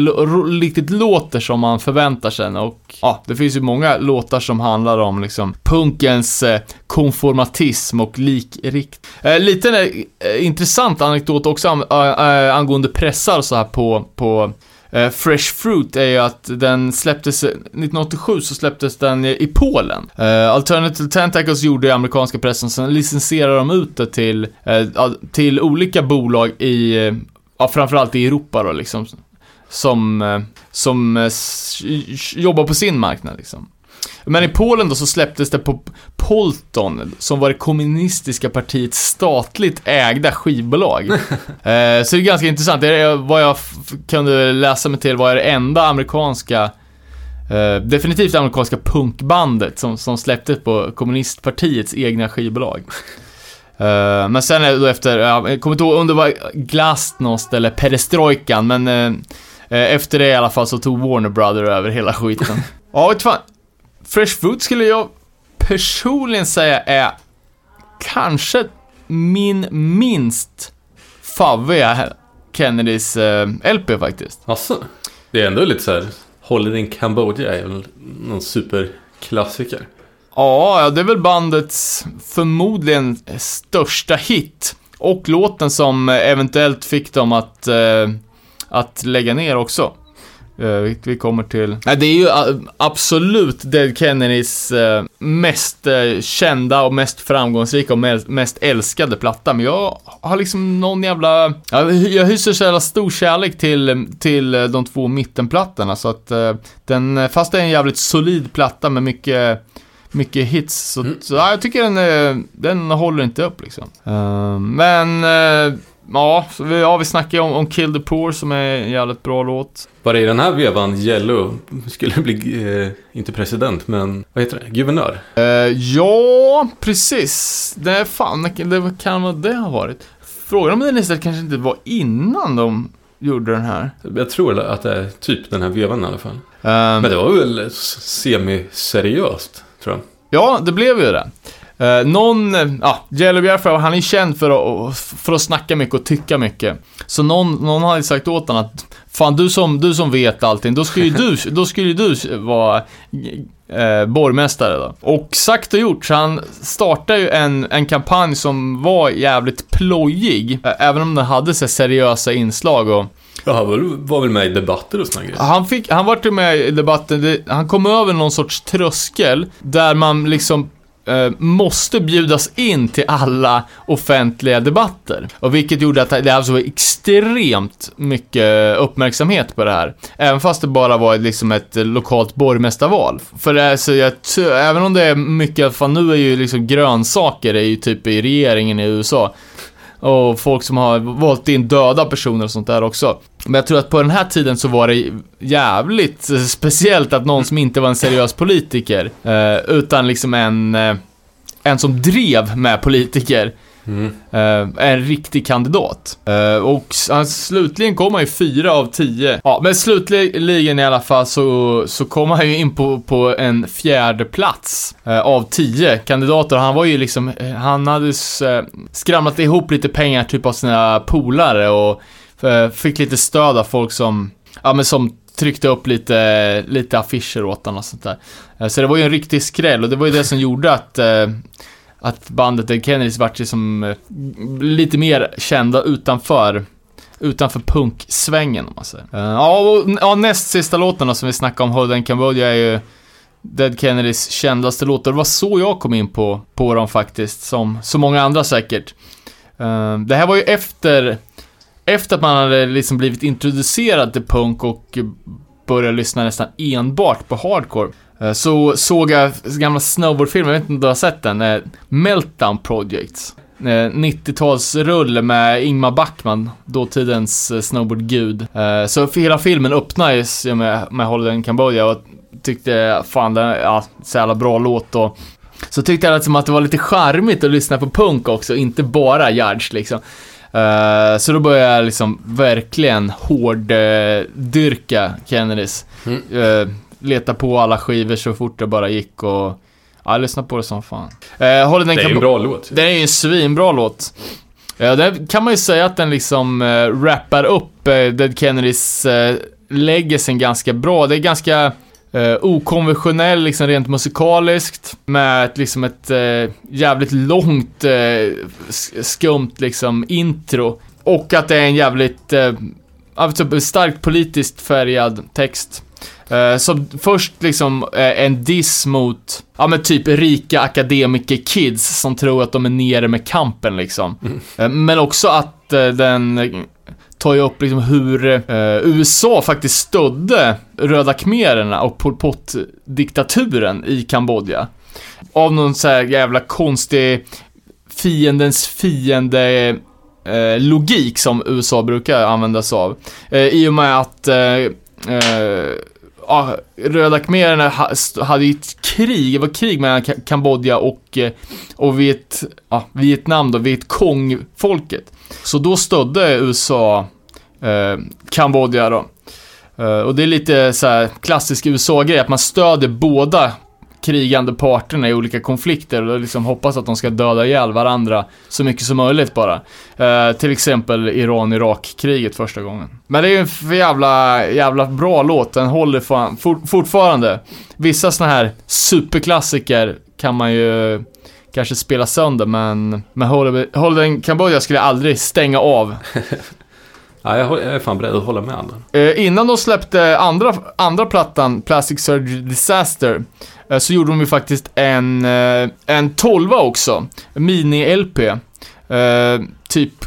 riktigt låter som man förväntar sig. Och ja, det finns ju många låtar som handlar om liksom punkens eh, konformatism och likrikt. Uh, lite eh, intressant anekdot också an- eh, angående pressar så här på, på Eh, Fresh Fruit är ju att den släpptes, 1987 så släpptes den i Polen. Uh, Alternative Tentacles gjorde i amerikanska pressen, sen licensierade de ut det till, eh, ja, till olika bolag i, eh, ja framförallt i Europa då liksom. Som, eh, som eh, jobbar på sin marknad liksom. Men i Polen då så släpptes det på Polton, som var det kommunistiska partiets statligt ägda skivbolag. eh, så det är ganska intressant. Det är vad jag kunde läsa mig till var det enda amerikanska eh, definitivt amerikanska punkbandet som, som släpptes på kommunistpartiets egna skivbolag. Eh, men sen då efter, ja, jag kommer inte ihåg om det var Glasnost eller Perestrojkan, men eh, efter det i alla fall så tog Warner Brother över hela skiten. ja, vet fan. Fresh Fruit skulle jag personligen säga är kanske min minst favviga Kennedys eh, LP faktiskt. Asså? Det är ändå lite så här. Holiday in Cambodia är väl någon superklassiker. Ja, det är väl bandets förmodligen största hit. Och låten som eventuellt fick dem att, eh, att lägga ner också. Eh, vi, kommer till... Nej, det är ju eh, absolut Dead Kennedys eh, mest eh, kända och mest framgångsrika och mest, älskade platta. Men jag har liksom någon jävla... Jag, jag hyser så jävla stor kärlek till, till eh, de två mittenplattorna. Så att eh, den, eh, fast det är en jävligt solid platta med mycket mycket hits. Så, så ja, jag tycker den, eh, den håller inte upp liksom. Eh, men, eh, ja, så vi, ja, vi snackar ju om, om Kill the Poor som är en jävligt bra låt. Var det i den här vevan Jello skulle bli, eh, inte president, men vad heter det? Guvernör? Eh, ja, precis. Det är fan, det kan vad det ha varit. Frågan om den istället kanske inte var innan de gjorde den här. Jag tror att det är typ den här vevan i alla fall. Eh, Men det var väl semi-seriöst, tror jag. Ja, det blev ju det. Uh, någon, eh, ja, Jello Biafra, han är känd för att, för att snacka mycket och tycka mycket. Så någon, någon hade sagt åt honom att Fan, du som, du som vet allting, då skulle ju du, då skulle du vara eh, borgmästare då. Och sagt och gjort, så han startade ju en, en kampanj som var jävligt plojig. eh, Även om den hade så seriösa inslag och Ja, han var, var väl med i debatter och såna grejer. han, fick, han var med i debatten, det, han kom över någon sorts tröskel där man liksom eh, måste bjudas in till alla offentliga debatter. Och vilket gjorde att det alltså var extremt mycket uppmärksamhet på det här. Även fast det bara var liksom ett lokalt borgmästarval. För alltså, jag, även om det är mycket, fan nu är ju liksom grönsaker är ju typ i regeringen i USA. Och folk som har valt in döda personer och sånt där också. Men jag tror att på den här tiden så var det jävligt eh, speciellt att någon som inte var en seriös politiker, eh, utan liksom en, eh, en som drev med politiker, Mm. en riktig kandidat. Eh, och han, slutligen kom han ju fyra av tio. Ja, men slutligen i alla fall så, så kom han ju in på, på en fjärde plats eh, av tio kandidater. Han var ju liksom, han hade skramlat ihop lite pengar typ av sina polare och fick lite stöd av folk som, ja men som tryckte upp lite, lite affischer åt honom och sånt där. Så det var ju en riktig skräll och det var ju det som gjorde att att bandet The Kennedys vart liksom lite mer kända utanför utanför punksvängen om man säger. Eh, ja, och, ja, näst sista låten då, som vi snackade om, Hold Cambodia, är ju Dead Kennedys kändaste låt. Och Det var så jag kom in på, på dem faktiskt, som så många andra säkert. Det här var ju efter, efter att man hade liksom blivit introducerad till punk och började lyssna nästan enbart på hardcore. Eh, Så såg jag gamla snowboardfilmer, jag vet inte om du har sett den, eh, Meltdown Project. Eh, 90-talsrulle med Ingmar Backman, dåtidens eh, snowboardgud. Eh, Så hela filmen öppnades ju med, med Holiday Cambodia och tyckte, fan, det är ja, så jävla bra låt och så tyckte jag liksom att det var lite charmigt att lyssna på punk också, inte bara Yards liksom. Uh, så då började jag liksom verkligen hårddyrka Kennedys. Mm. Uh, leta på alla skivor så fort det bara gick och ja, jag lyssnade på det som fan. Håller den Det är en bra låt. det är ju en svinbra låt. Ja, det kan man ju säga att den liksom uh, rappar upp uh, Dead Kennedys uh, legacy ganska bra. Det är ganska uh, okonventionell, liksom rent musikaliskt. Med ett, liksom ett uh, jävligt långt, sk- skumt liksom intro. Och att det är en jävligt, uh, alltså starkt politiskt färgad text. Eh, som först liksom eh, en diss mot, ja men typ rika akademiker-kids som tror att de är nere med kampen liksom. Eh, men också att den tar ju upp liksom hur USA faktiskt stödde Röda khmererna och Pol Pot-diktaturen i Kambodja. Av någon så här jävla konstig fiendens fiende logik som USA brukar använda sig av. I och med att ja, Röda khmererna hade ju ett krig, det var krig mellan Kambodja och, eh, och Viet, ja, Vietnam då, Vietkong-folket. Så då stödde USA eh, Kambodja då. Eh, och det är lite så här klassisk USA-grej, att man stödjer båda krigande parterna i olika konflikter och liksom hoppas att de ska döda ihjäl varandra så mycket som möjligt bara. Eh, till exempel Iran-Irak-kriget första gången. Men det är ju en för jävla, jävla bra låt, den håller fan, for, fortfarande. Vissa såna här superklassiker kan man ju kanske spela sönder, men med Holden Kambodja skulle jag aldrig stänga av. Ja, jag, är fan beredd att hålla med. Eh, innan de släppte andra, andra plattan, Plastic Surgery Disaster, Eh, så gjorde de ju faktiskt en, eh, en 12 också. Mini-LP. Eh, typ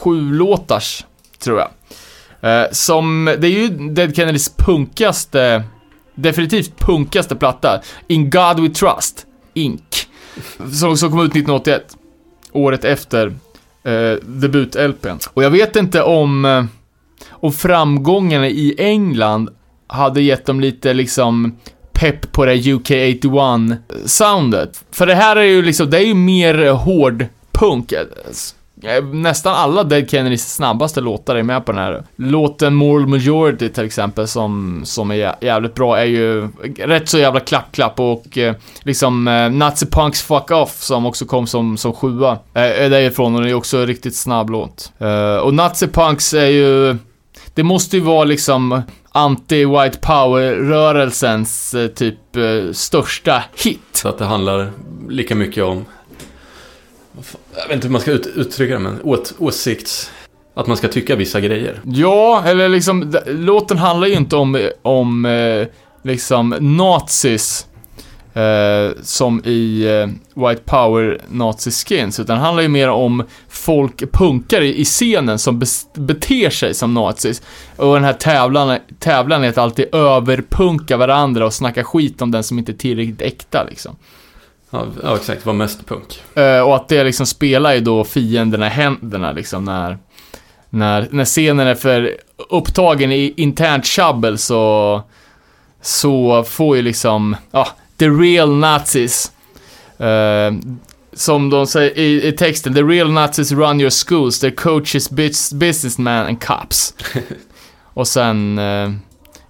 sju låtars, tror jag. Eh, som, det är ju Dead Kennedys punkaste, definitivt punkaste platta. In God We Trust, Inc. Som, som kom ut 1981. Året efter eh, debut-LPn. Och jag vet inte om, eh, om framgångarna i England hade gett dem lite liksom pepp på det UK81-soundet. Eh, För det här är ju liksom, det är ju mer eh, hård punk. Eh, nästan alla Dead Kennedys snabbaste låtar är med på den här. Låten Moral Majority till exempel, som, som är jävligt bra, är ju rätt så jävla klapp-klapp och eh, liksom eh, Nazi Punks Fuck Off som också kom som, som sjua, eh, är därifrån och det är också en riktigt snabb låt. Eh, och Nazi Punks är ju, det måste ju vara liksom anti-white power-rörelsens eh, typ eh, största hit. Så att det handlar lika mycket om... Jag vet inte hur man ska ut, uttrycka det, men åt, åsikts... Att man ska tycka vissa grejer. Ja, eller liksom, låten handlar ju inte om, om eh, liksom nazis eh, som i eh, White Power Nazi Skins, utan det handlar ju mer om folk, punkare i scenen som beter sig som nazis. Och den här tävlan, tävlan är att alltid överpunka varandra och snacka skit om den som inte är tillräckligt äkta liksom. Ja, ja exakt. Vad mest punk. Eh, och att det liksom spelar ju då fienderna i händerna liksom när, när, när scenen är för upptagen i internt tjabbel så, så får ju liksom, ja, the real nazis. eh, som de säger i, i texten, the real nazis run your schools, their coaches, bus- businessmen and cops. och sen, eh,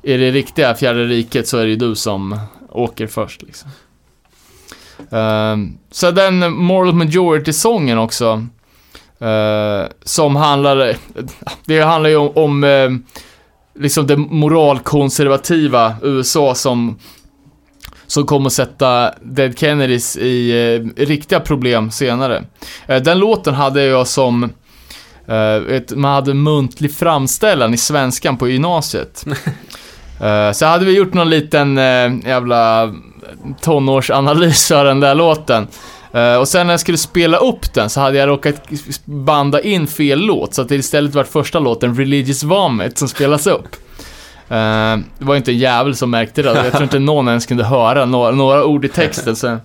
i det riktiga fjärde riket så är det ju du som åker först liksom. Ehm, så den Moral Majority-sången också. eh, som handlar, det handlar ju om, om liksom det moralkonservativa USA som, som kommer sätta Dead Kennedys i eh, riktiga problem senare. Eh, den låten hade jag som, eh, ett, man hade muntlig framställan i svenskan på gymnasiet. Eh, så hade vi gjort någon liten eh, jävla tonårsanalys av den där låten. Och sen när jag skulle spela upp den så hade jag råkat banda in fel låt, så att det istället var första låten, Religious Vomit, som spelas upp. Eh, det var inte en jävel som märkte det, jag tror inte någon ens kunde höra några, några ord i texten. Så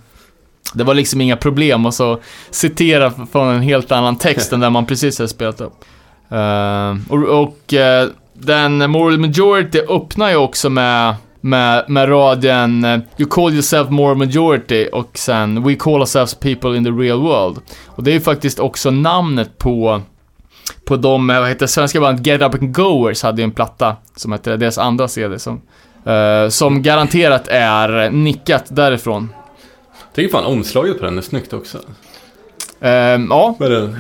det var liksom inga problem att så citera från en helt annan text än den man precis hade spelat upp. Eh, och och eh, den Moral Majority öppnar ju också med med, med raden eh, You call yourself more majority och sen We call ourselves people in the real world. Och det är ju faktiskt också namnet på på de, eh, vad heter svenska bandet Get Up and Goers hade ju en platta som hette deras andra CD som, eh, som garanterat är nickat därifrån. Jag tycker fan omslaget på den är snyggt också. Eh, ja, Med den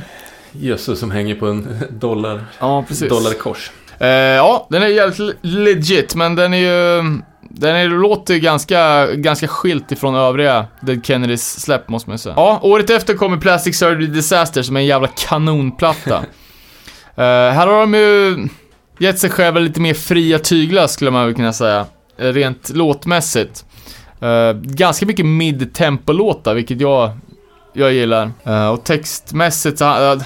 Jesus som hänger på en dollar, ja precis. dollarkors. Eh, ja, den är jävligt le- legit, men den är ju... Den är, låter ju ganska, ganska skilt ifrån övriga Dead Kennedys släpp, måste man säga. Ja, året efter kommer Plastic Surgery Disaster som är en jävla kanonplatta. Eh, här har de ju gett sig själva lite mer fria tyglar, skulle man väl kunna säga. Eh, rent låtmässigt. Eh, ganska mycket mid-tempo-låtar, vilket jag, jag gillar. Och textmässigt så...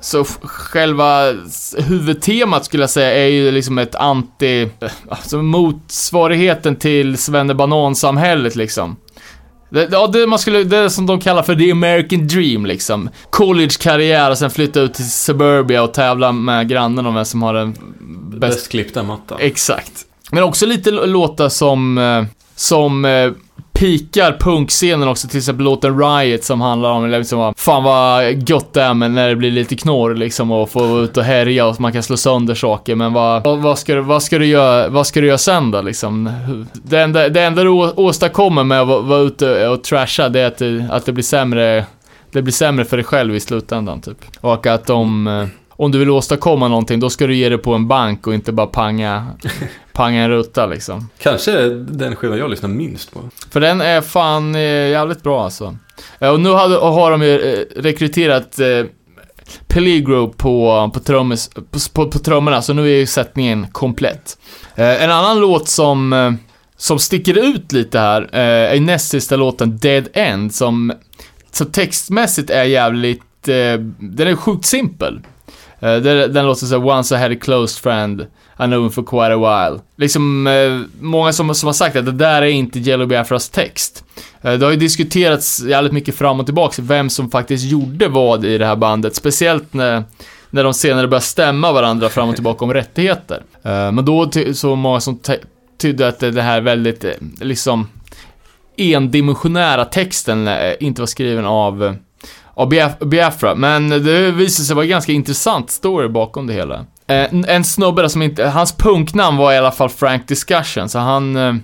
så själva huvudtemat skulle jag säga är ju liksom ett anti... Alltså motsvarigheten till Svennebanan-samhället liksom. Det, ja, det, man skulle, det är som de kallar för the American dream liksom. College-karriär och sen flytta ut till suburbia och tävla med grannen om vem som har den bäst Bäst klippta mattan. Exakt. Men också lite l- låtar som, eh, som eh, pikar punkscenen också, till exempel låten Riot som handlar om liksom, vad- fan vad gött det är men när det blir lite knorr liksom och få ut och härja och man kan slå sönder saker men vad, vad, vad, ska, du, vad, ska, du göra, vad ska du göra sen då liksom? Det enda, det enda du åstadkommer med att vara- ute och trasha det är att det, att det blir sämre det blir sämre för dig själv i slutändan typ. Och att de eh, om du vill åstadkomma någonting, då ska du ge det på en bank och inte bara panga, panga en ruta liksom. Kanske den skivan jag lyssnar minst på. För den är fan eh, jävligt bra alltså. Eh, Och nu hade, och har de ju eh, rekryterat Peligro på, på, trummis, på, på, på trummorna, så nu är ju sättningen komplett. En annan låt som, som sticker ut lite här är näst sista låten Dead End, som, som textmässigt är jävligt, den är sjukt simpel. Eh, den, den låter såhär, Once I had a close friend, I know him for quite a while. Liksom, eh, många som, som har sagt att det där är inte Jello Biafras text. Eh, det har ju diskuterats jävligt mycket fram och tillbaka vem som faktiskt gjorde vad i det här bandet, speciellt när när de senare började stämma varandra fram och tillbaka om rättigheter. Men då så många som tydde att det här väldigt, liksom, endimensionära texten inte var skriven av, av Biafra. Men det visade sig vara en ganska intressant story bakom det hela. Eh, En, en snubbe där som inte, hans punknamn var i alla fall Frank Discussion, så han eh,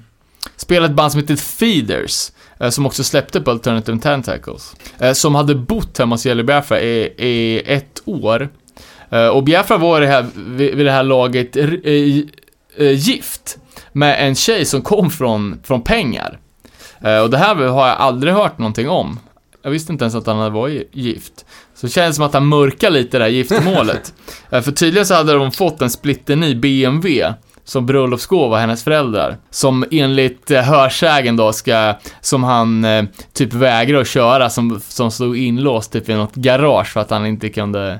spelade ett band som heter Feeders. eh, Som också släppte på Alternative Tentacles. eh, Som hade bott hemma hos Jelly Biafra i, i ett år. Eh, Och Biafra var det här, vid, vid det här laget eh, eh, gift med en tjej som kom från, från pengar. Eh, och det här har jag aldrig hört någonting om. Jag visste inte ens att han hade varit gift. Så det känns som att han mörkar lite det här giftermålet. Eh, För tydligen så hade de fått en splitterny BMW som bröllopsgåva av hennes föräldrar. Som enligt eh, hörsägen då ska, som han eh, typ vägrar att köra, som, som stod inlåst typ i något garage för att han inte kunde,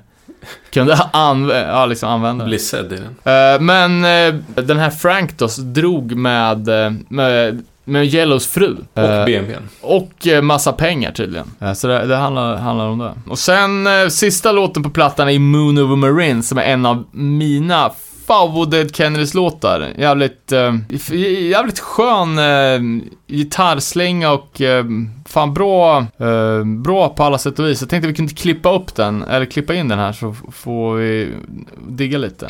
kunde anv- ja, liksom använda det. Blir sedd i den. Eh, men eh, den här Frank då drog med, eh, med, med Yellows fru. Och Eh, BMWn. och eh, massa pengar tydligen. Eh, Så det, det handlar, handlar om det. Och sen eh, sista låten på plattan är Moon Over Marine som är en av mina favorit Dead Kennedys låtar. Jävligt, eh, jävligt skön eh, gitarrslänga och eh, fan bra, eh, bra på alla sätt och vis. Jag tänkte vi kunde klippa upp den, eller klippa in den här så får vi digga lite.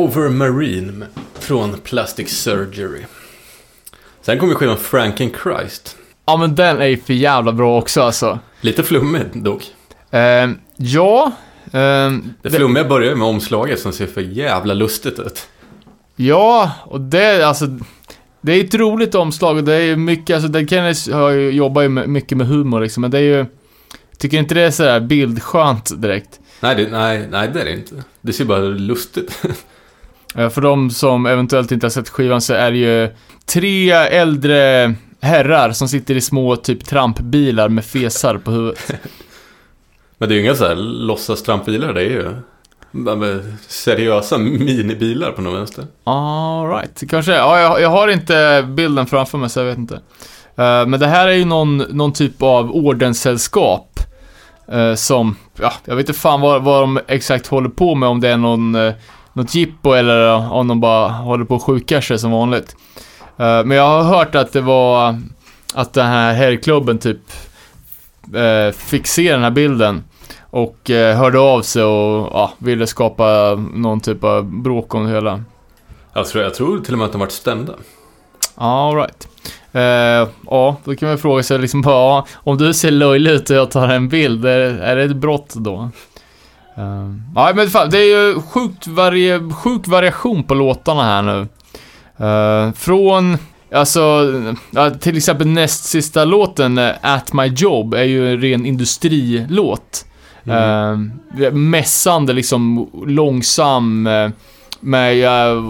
Over Marine från Plastic Surgery. Sen kommer skivan Franken Christ. Ja, men den är ju för jävla bra också alltså. Lite flummig dock. Ehm, ja. ehm, Det flummiga börjar ju med omslaget som ser för jävla lustigt ut. Ja, och det, alltså, det är ett roligt omslag och det är ju mycket, alltså Dead Kennedys jobbar ju mycket med humor liksom, men det är ju, tycker inte det är sådär bildskönt direkt. Nej det, nej, nej, det är det inte. Det ser bara lustigt För de som eventuellt inte har sett skivan så är det ju tre äldre herrar som sitter i små typ trampbilar med fesar på huvudet. Men det är ju inga så här låtsastrampbilar, det är ju seriösa minibilar på något vänster. Alright, kanske. Ja, jag, jag har inte bilden framför mig så jag vet inte. Eh, men det här är ju någon, någon typ av ordenssällskap. eh, som, ja, jag vet inte fan vad, vad de exakt håller på med, om det är någon, uh, något jippo eller om de bara håller på och sjukar sig som vanligt. Eh, men jag har hört att det var, att den här herrklubben typ uh, fick se den här bilden. Och eh, hörde av sig och ja, ville skapa någon typ av bråk om det hela. Jag tror, jag tror till och med att de varit stämda. All right. Eh, ja, då kan man fråga sig liksom bara, ja, om du ser löjlig ut och jag tar en bild, är, är det ett brott då? Uh, ja, men fan, det är ju sjukt varie, sjuk variation på låtarna här nu. Eh, från, alltså, ja, till exempel näst sista låten, eh, At My Job, är ju en ren industrilåt. Mm. Uh, mässande, liksom långsam, eh, med, jag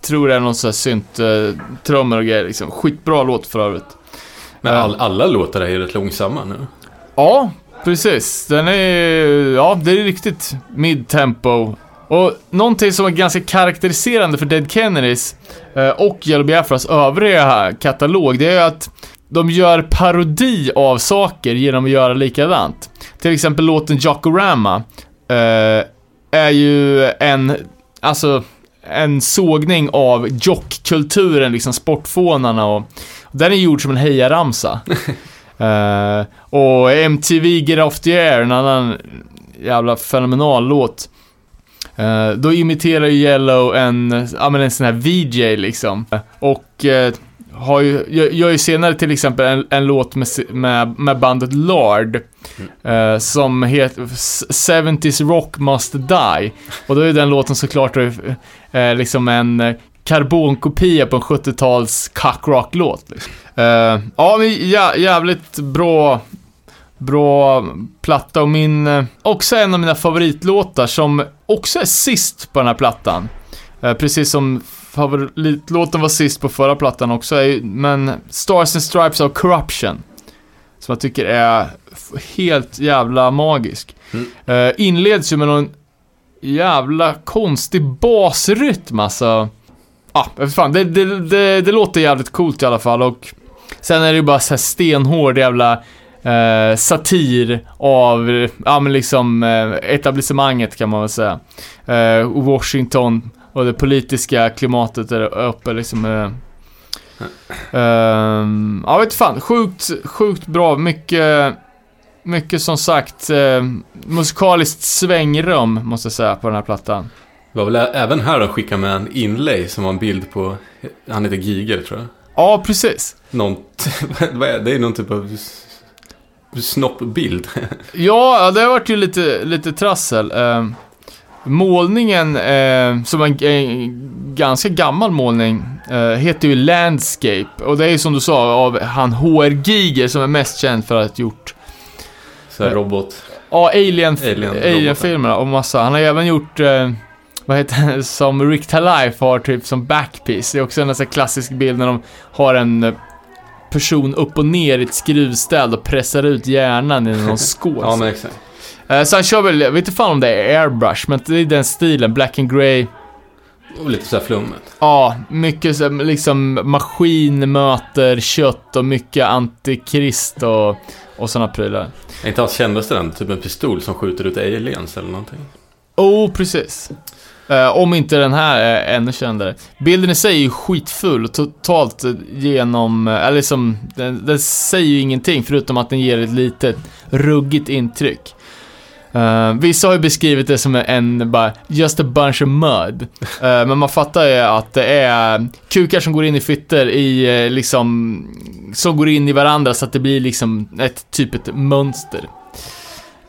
tror det är någon sån här synt, uh, trummor och grejer liksom. Skitbra låt för övrigt. Men all, alla låtar är ju rätt långsamma nu. Ja, precis. Den är, ja, det är riktigt mid-tempo. Och någonting som är ganska karaktäriserande för Dead Kennedys eh, och Yellow Biafras övriga katalog, det är ju att de gör parodi av saker genom att göra likadant. Till exempel låten 'Jockorama' eh, är ju en, alltså, en sågning av jockkulturen, liksom sportfånarna och den är gjord som en hejaramsa. Eh, och MTV Get Off The Air, en annan jävla fenomenal låt. Eh, då imiterar ju Yellow en, ja men en sån här VJ liksom. Och eh, har ju, gör, ju senare till exempel en, en låt med, med, med bandet Lard. eh, som heter S- 70s Rock Must Die. Och då är den låten såklart eh, liksom en karbonkopia på en 70-tals cockrock-låt. Liksom. Eh, ja, men jä, jävligt bra, bra platta och min, eh, också en av mina favoritlåtar som också är sist på den här plattan. Eh, precis som favoritlåten var sist på förra plattan också, är, men Stars and Stripes of Corruption. Som jag tycker är helt jävla magisk. Mm. Inleds ju med någon jävla konstig basrytm alltså. Ja, ah, fan, det, det, det, det låter jävligt coolt i alla fall och sen är det ju bara så här stenhård jävla eh, satir av, ja men liksom eh, etablissemanget kan man väl säga. Eh, Washington och det politiska klimatet där uppe liksom. Eh, ehm, ja, vet fan. Sjukt, sjukt bra. Mycket, mycket som sagt eh, musikaliskt svängrum måste jag säga på den här plattan. Det var väl även här de skickade med en inlay som var en bild på, han heter Giger tror jag. Ja, precis. Någon, vad är det? Det är någon typ av snoppbild. Ja, det har varit ju lite, lite trassel. Eh, målningen, eh, som en, en ganska gammal målning, eh, heter ju Landscape. Och det är ju som du sa av han HR Giger som är mest känd för att ha gjort Så här robot. Ja, Alien, Alien- Alien-filmerna och massa. Han har även gjort, eh, vad heter det, som Rick Talife har typ som backpiece. Det är också en sån klassisk bild när de har en eh, person upp och ner i ett skruvstäd och pressar ut hjärnan i någon skål. Ja, men exakt. Eh, så han kör väl, jag vet inte fan om det är airbrush, men det är den stilen, black and grey. Och lite så här flummet. Ja, mycket så, liksom maskin möter kött och mycket antikrist och, och sådana prylar. Inte hans kändaste den? Typ en pistol som skjuter ut aliens eller någonting. Oh, precis. Uh, om inte den här är ännu kändare. Bilden i sig är ju skitfull och totalt genom, eh, eller liksom, den, den säger ju ingenting förutom att den ger ett litet ruggigt intryck. Uh, vissa har ju beskrivit det som en, bara, just a bunch of mud. Uh, men man fattar ju att det är kukar som går in i fitter i, liksom, som går in i varandra så att det blir liksom ett typ ett mönster.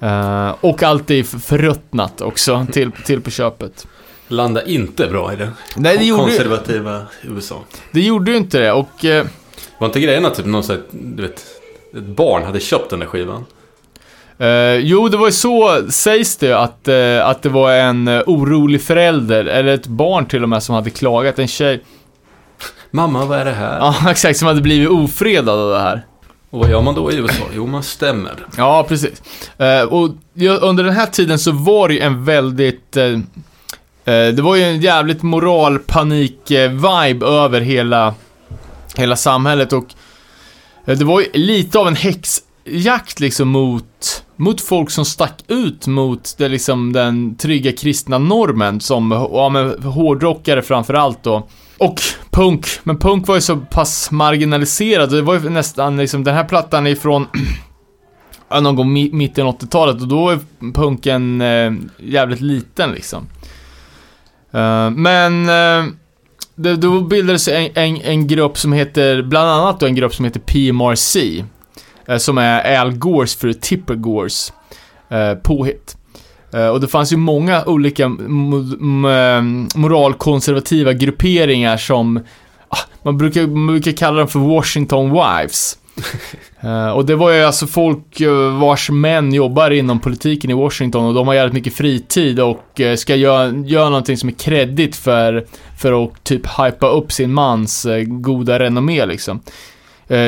Uh, och allt är förruttnat också till, till på köpet. Landa inte bra i det. Nej, det gjorde, Konservativa USA. det gjorde ju inte det och eh, Var inte grejen att typ någon här, du vet, ett barn hade köpt den där skivan? eh, jo, det var ju så sägs det att, eh, att det var en eh, orolig förälder, eller ett barn till och med, som hade klagat. En tjej, Mamma, vad är det här? ja exakt, som hade blivit ofredad av det här. Och vad gör man då i USA? Jo, man stämmer. Ja, precis. Eh, och under den här tiden så var det ju en väldigt... Eh, det var ju en jävligt moralpanik-vibe över hela, hela samhället och eh, det var ju lite av en häxjakt liksom mot, mot folk som stack ut mot det, liksom, den trygga kristna normen som ja, men, hårdrockare framförallt då. Och punk, men punk var ju så pass marginaliserad. Det var ju nästan liksom, den här plattan är ifrån ja, någon gång mitten av 80-talet och då är punken eh, jävligt liten liksom. Eh, men uh, det, då bildades en, en, en grupp som heter, bland annat då en grupp som heter PMRC. Uh, eh, som är Al Gores för Tipper Gores uh, påhitt. Och det fanns ju många olika m- moralkonservativa grupperingar som ah, man, brukar, man brukar kalla dem för Washington Wives. Eh, och det var ju alltså folk eh, vars män jobbar inom politiken i Washington och de har jävligt mycket fritid och eh, ska göra, göra någonting som är kreddigt för, för att typ hypa upp sin mans goda renommé liksom.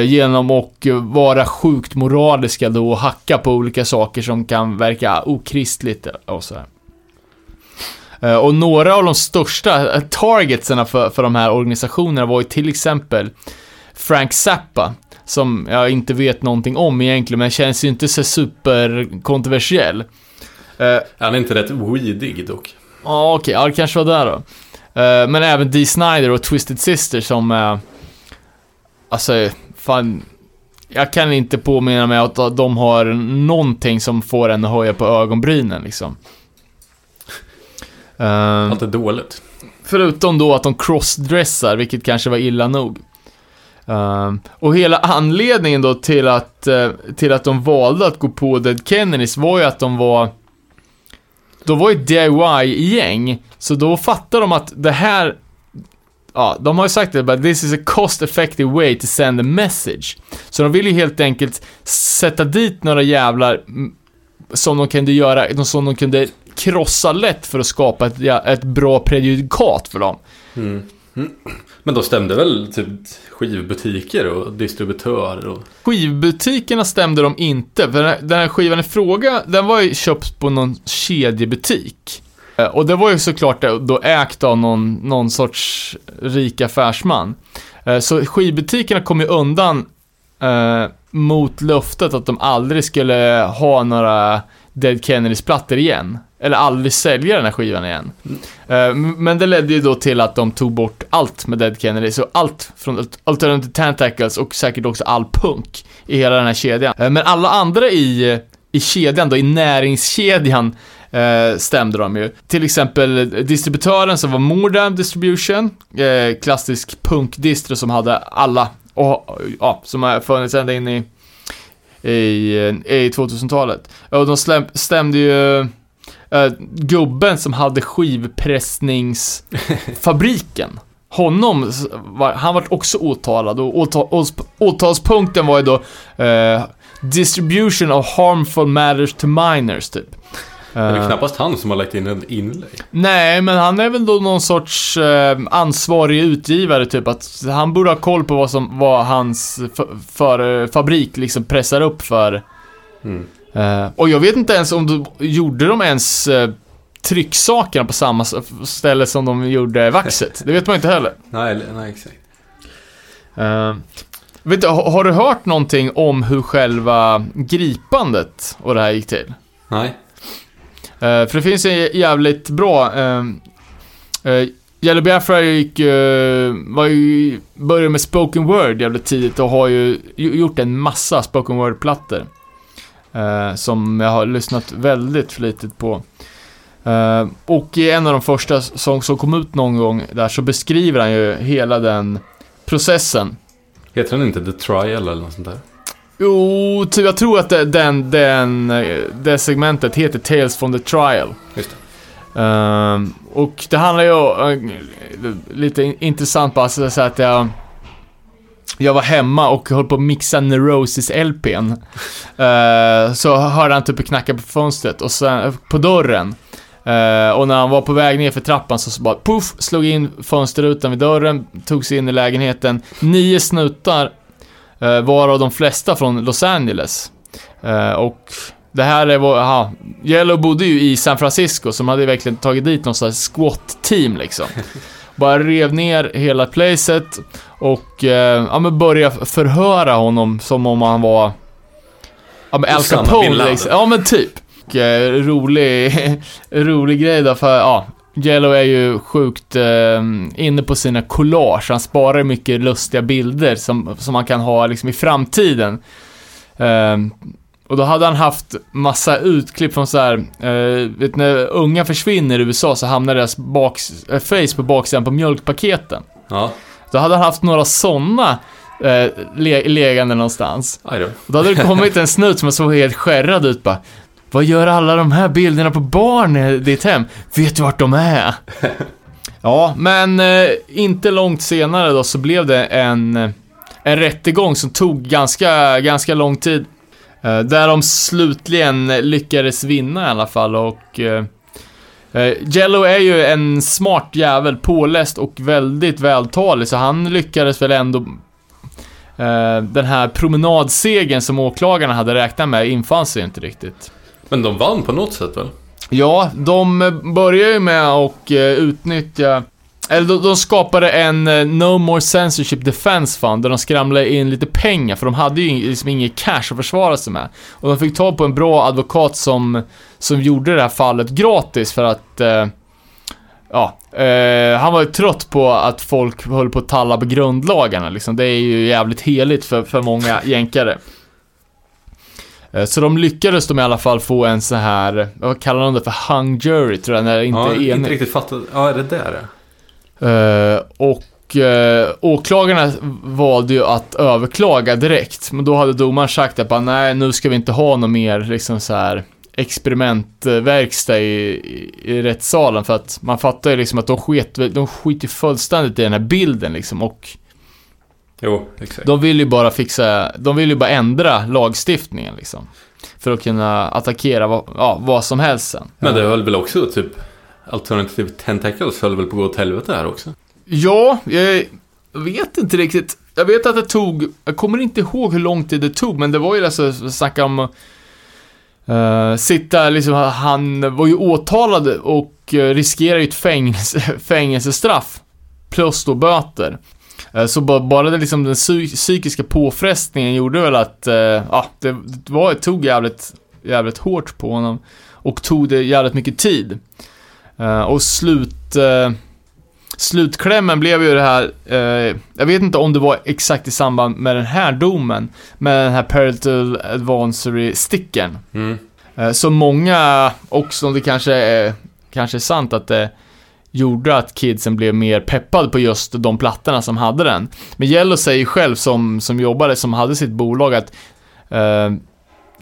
Genom att vara sjukt moraliska då och hacka på olika saker som kan verka okristligt och sådär. Och några av de största targetsen för, för de här organisationerna var ju till exempel Frank Zappa, som jag inte vet någonting om egentligen, men känns ju inte så superkontroversiell. Eh, Han är inte rätt weedig dock. Ja, okej, ja, det kanske var där då. Eh, men även Dee Snider och Twisted Sister som, uh, alltså, fan, jag kan inte påminna mig att de har någonting som får en att höja på ögonbrynen liksom. Eh, Allt är dåligt. Förutom då att de crossdressar, vilket kanske var illa nog. Um, och hela anledningen då till att, uh, till att de valde att gå på Dead Kennedys var ju att de var... De var ju ett DIY-gäng, så då fattade de att det här... Ja, de har ju sagt det, but this is a cost effective way to send a message. Så de vill ju helt enkelt sätta dit några jävlar mm, som de kunde göra, som de kunde krossa lätt för att skapa ett, ja, ett bra prejudikat för dem. Mm. Mm. Men då stämde väl typ skivbutiker och distributörer och... Skivbutikerna stämde de inte, för den här- skivan i fråga, den var ju köpt på någon kedjebutik. Eh, och det var ju såklart eh, då ägt av någon, någon sorts rik affärsman. Eh, så skivbutikerna kom ju undan eh, mot löftet att de aldrig skulle ha några Dead Kennedys plattor igen. Eller aldrig sälja den här skivan igen. Mm. Men det ledde ju då till att de tog bort allt med Dead Kennedy. Så allt från Alternative Tentacles och säkert också all punk i hela den här kedjan. Eh, men alla andra i, i kedjan då, i näringskedjan, eh, stämde de ju. Till exempel distributören som var Mordam Distribution, klassisk punkdistro som hade alla, och, ja, som har funnits ända in i, i, i 2000-talet. Och de stämde ju eh, gubben som hade skivpressningsfabriken. Honom, var, han var också åtalad och åtal, åtalspunkten var ju då eh, Distribution of harmful matters to minors, typ. Det är Eh, knappast han som har lagt in en inlägg. Nej, men han är väl då någon sorts eh, ansvarig utgivare, typ att han borde ha koll på vad som, vad hans för, fabrik liksom pressar upp för. Mm. Eh, och jag vet inte ens om de, gjorde de ens eh, trycksakerna på samma ställe som de gjorde vaxet? Det vet man inte heller. Nej, nej exakt. Uh, vet du, har, har du hört någonting om hur själva gripandet och det här gick till? Nej. För det finns en jävligt bra... Uh, uh, Yellow Biafra gick, uh, var ju, började med spoken word jävligt tidigt och har ju ju- gjort en massa spoken word-plattor. Eh, som jag har lyssnat väldigt flitigt på. Eh, och i en av de första som, som kom ut någon gång där så beskriver han ju hela den processen. Heter den inte The Trial eller något sånt där? Jo, jag tror att det, den, den, eh, det segmentet heter Tales from the Trial. Just det. Ehm, och det handlar ju uh, lite in- intressant bara så att jag jag var hemma och höll på att mixa Neurosis LPn. Uh, eh, så hörde han typ knacka på fönstret och sen på dörren. Uh, och när han var på väg ner för trappan så, så bara poff, slog in fönsterrutan vid dörren, tog sig in i lägenheten. Nio snutar, uh, varav de flesta från Los Angeles. Uh, och det här är vår, aha, Yellow bodde ju i San Francisco, som hade verkligen tagit dit någon slags squat-team liksom. Bara rev ner hela placet och eh, ja, men började förhöra honom som om han var ja, men Al Capone liksom. Ja men typ. Och, eh, rolig, rolig grej då för ja, Yellow är ju sjukt eh, inne på sina collage. Han sparar mycket lustiga bilder som, som man kan ha liksom i framtiden. Och då hade han haft massa utklipp från så här, eh, vet när unga försvinner i USA så hamnar deras baks, eh, face på baksidan på mjölkpaketen. Ja, Då hade han haft några sådana eh, le- legande någonstans. då. Och då hade det kommit en snut som såg helt skärrad ut bara. Vad gör alla de här bilderna på barn i ditt hem? Vet du vart de är? ja, men eh, inte långt senare då så blev det en, eh, en rättegång som tog ganska, ganska lång tid. Eh, där de slutligen lyckades vinna i alla fall och eh, eh, Jello är ju en smart jävel, påläst och väldigt vältalig så han lyckades väl ändå den här promenadsegen som åklagarna hade räknat med infann sig inte riktigt. Men de vann på något sätt väl? Ja, de börjar ju med att utnyttja eller de, de skapade en eh, No More Censorship Defense Fund där de skramlade in lite pengar för de hade ju liksom inget cash att försvara sig med. Och de fick tag på en bra advokat som, som gjorde det här fallet gratis för att eh, Ja, eh, han var ju trött på att folk höll på att talla på grundlagarna liksom. Det är ju jävligt heligt för, för många jänkare. Eh, Så de lyckades de i alla fall få en så här, vad kallar de det för, hung jury tror jag, när det inte ja, är inte enigt. riktigt fattat. Ja, är det där det? Eh, och uh, åklagarna valde ju att överklaga direkt. Men då hade domaren sagt att bara, nej, nu ska vi inte ha något mer liksom så här experimentverkstad i, i, i rättssalen. För att man fattar ju liksom att de sket, de skiter fullständigt i den här bilden liksom. Och Jo, exakt. de vill ju bara fixa, de vill ju bara ändra lagstiftningen liksom. För att kunna attackera vad, ja, vad som helst sen. Men det höll väl också typ Alternativet Tentacles höll väl på att gå åt helvete här också? Ja, jag vet inte riktigt. Jag vet att det tog, jag kommer inte ihåg hur lång tid det tog, men det var ju alltså, snacka om uh, sitta liksom, han var ju åtalad och uh, riskerar ju ett fängelse, fängelsestraff. Plus då böter. Eh, så bara det liksom den psy- psykiska påfrestningen gjorde väl att, ja, det, det var, det tog jävligt, jävligt hårt på honom. Och tog det jävligt mycket tid. Eh, och slut, eh, slutklämmen blev ju det här, eh, jag vet inte om det var exakt i samband med den här domen, med den här Parental Advisory-stickern. Mm. Så många, också om det kanske är, kanske är sant att det gjorde att kidsen blev mer peppad på just de plattorna som hade den. Men Yellow säger själv som, som jobbade, som hade sitt bolag att eh,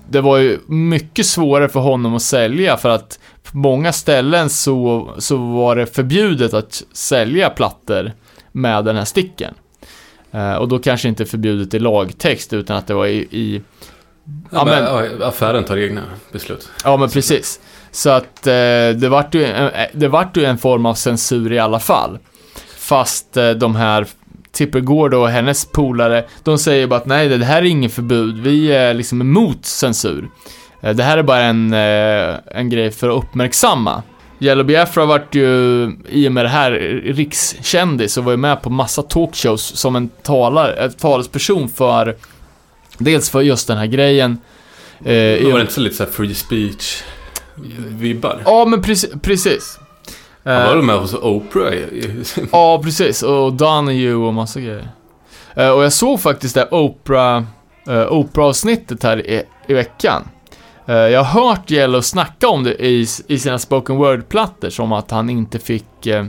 det var ju mycket svårare för honom att sälja för att på många ställen så, så var det förbjudet att sälja plattor med den här sticken. Eh, och då kanske inte förbjudet i lagtext utan att det var i, i Ja, men, affären tar egna beslut. Ja, men precis. Så att eh, det vart ju, en- eh, det vart ju en form av censur i alla fall. Fast eh, de här Tipper Gore då och hennes polare, de säger bara att nej, det här är inget förbud. Vi är liksom emot censur. Eh, det här är bara en, eh, en grej för att uppmärksamma. Yellow Biafra vart ju, i och med det här, rikskändis och var ju med på massa talkshows som en talar, ett talesperson för Dels för just den här grejen. Eh, Det var det inte så lite så här free speech vibbar? Ja, men precis. precis. Han Eh, var väl med hos Oprah? Ja, precis. Och Donahue och massa grejer. Eh, och jag såg faktiskt det Oprah, eh, Oprah-avsnittet här i, i veckan. Eh, jag har hört Yellow snacka om det i, i sina spoken word-plattor, som att han inte fick... Eh,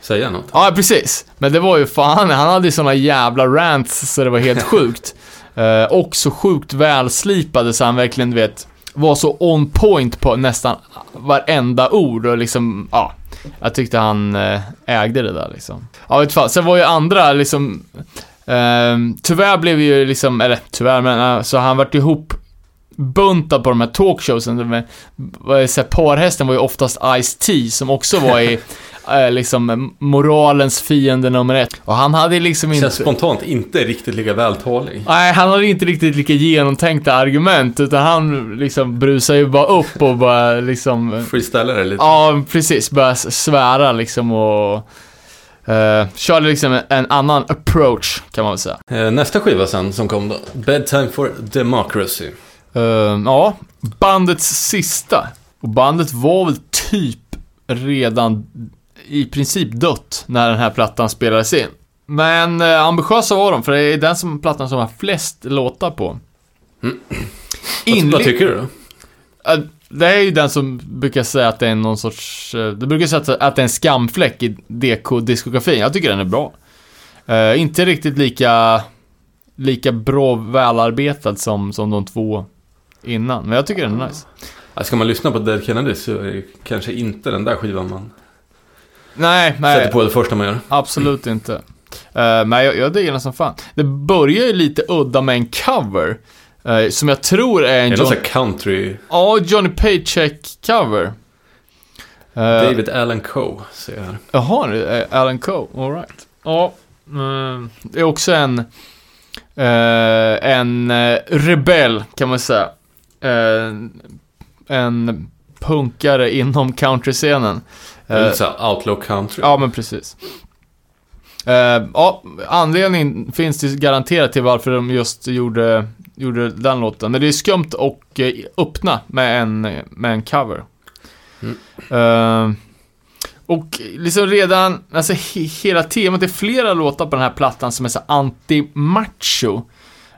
Säga något? ja, precis. Men det var ju fan, han hade ju såna jävla rants så det var helt sjukt. Eh, och så sjukt välslipade så han verkligen, du vet, var så on point på nästan varenda ord och liksom, ja. Jag tyckte han eh, ägde det där liksom. Ja, vet fan. Sen var ju andra liksom, eh, tyvärr blev ju liksom, eller tyvärr men, eh, så han vart ihop buntad på de här talkshowsen. Vad är det, så här, parhästen var ju oftast Ice-T som också var i eh, liksom moralens fiende nummer ett. Och han hade liksom inte... Känns spontant inte riktigt lika vältalig. Nej, han hade inte riktigt lika genomtänkta argument, utan han liksom brusar ju bara upp och bara liksom... Freestylare lite. Ja, precis. Börjar s- svära liksom och... Uh, körde liksom en, annan approach, kan man väl säga. Eh, Nästa skiva sen som kom då. Bedtime for Democracy. Eh, ja, bandets sista. Och bandet var väl typ redan i princip dött när den här plattan spelades in. Men eh, ambitiösa var de, för det är den som, plattan som har flest låtar på. Vad, Inle- vad tycker du då? Det är ju den som brukar säga att det är någon sorts... eh, Det brukar säga att- det är en skamfläck i DK-diskografin. Jag tycker den är bra. Eh, inte riktigt lika... Lika bra välarbetad som, som de två innan. Men jag tycker den är nice. Ja, Ska man lyssna på Dead Kennedys så är det kanske inte den där skivan man Nej, sätter nej. på det första man gör. Absolut inte. Uh, men jag, jag diggar den som fan. Det börjar ju lite udda med en cover. eh, som jag tror är en Är det John, country? ja, Johnny Paycheck-cover. Eh, David Allen Coe, ser jag här. Jaha, Alan Coe, alright. Ja, mm, det är också en, en rebell kan man säga. En punkare inom countryscenen. Eh, Lite såhär outlaw country. ja, men precis. Eh, ja, anledning finns det garanterat till varför de just gjorde, gjorde den låten. Men det är skumt och eh, öppna med en, med en cover. Mm. Och liksom redan, alltså he- hela temat, det är flera låtar på den här plattan som är så anti-macho.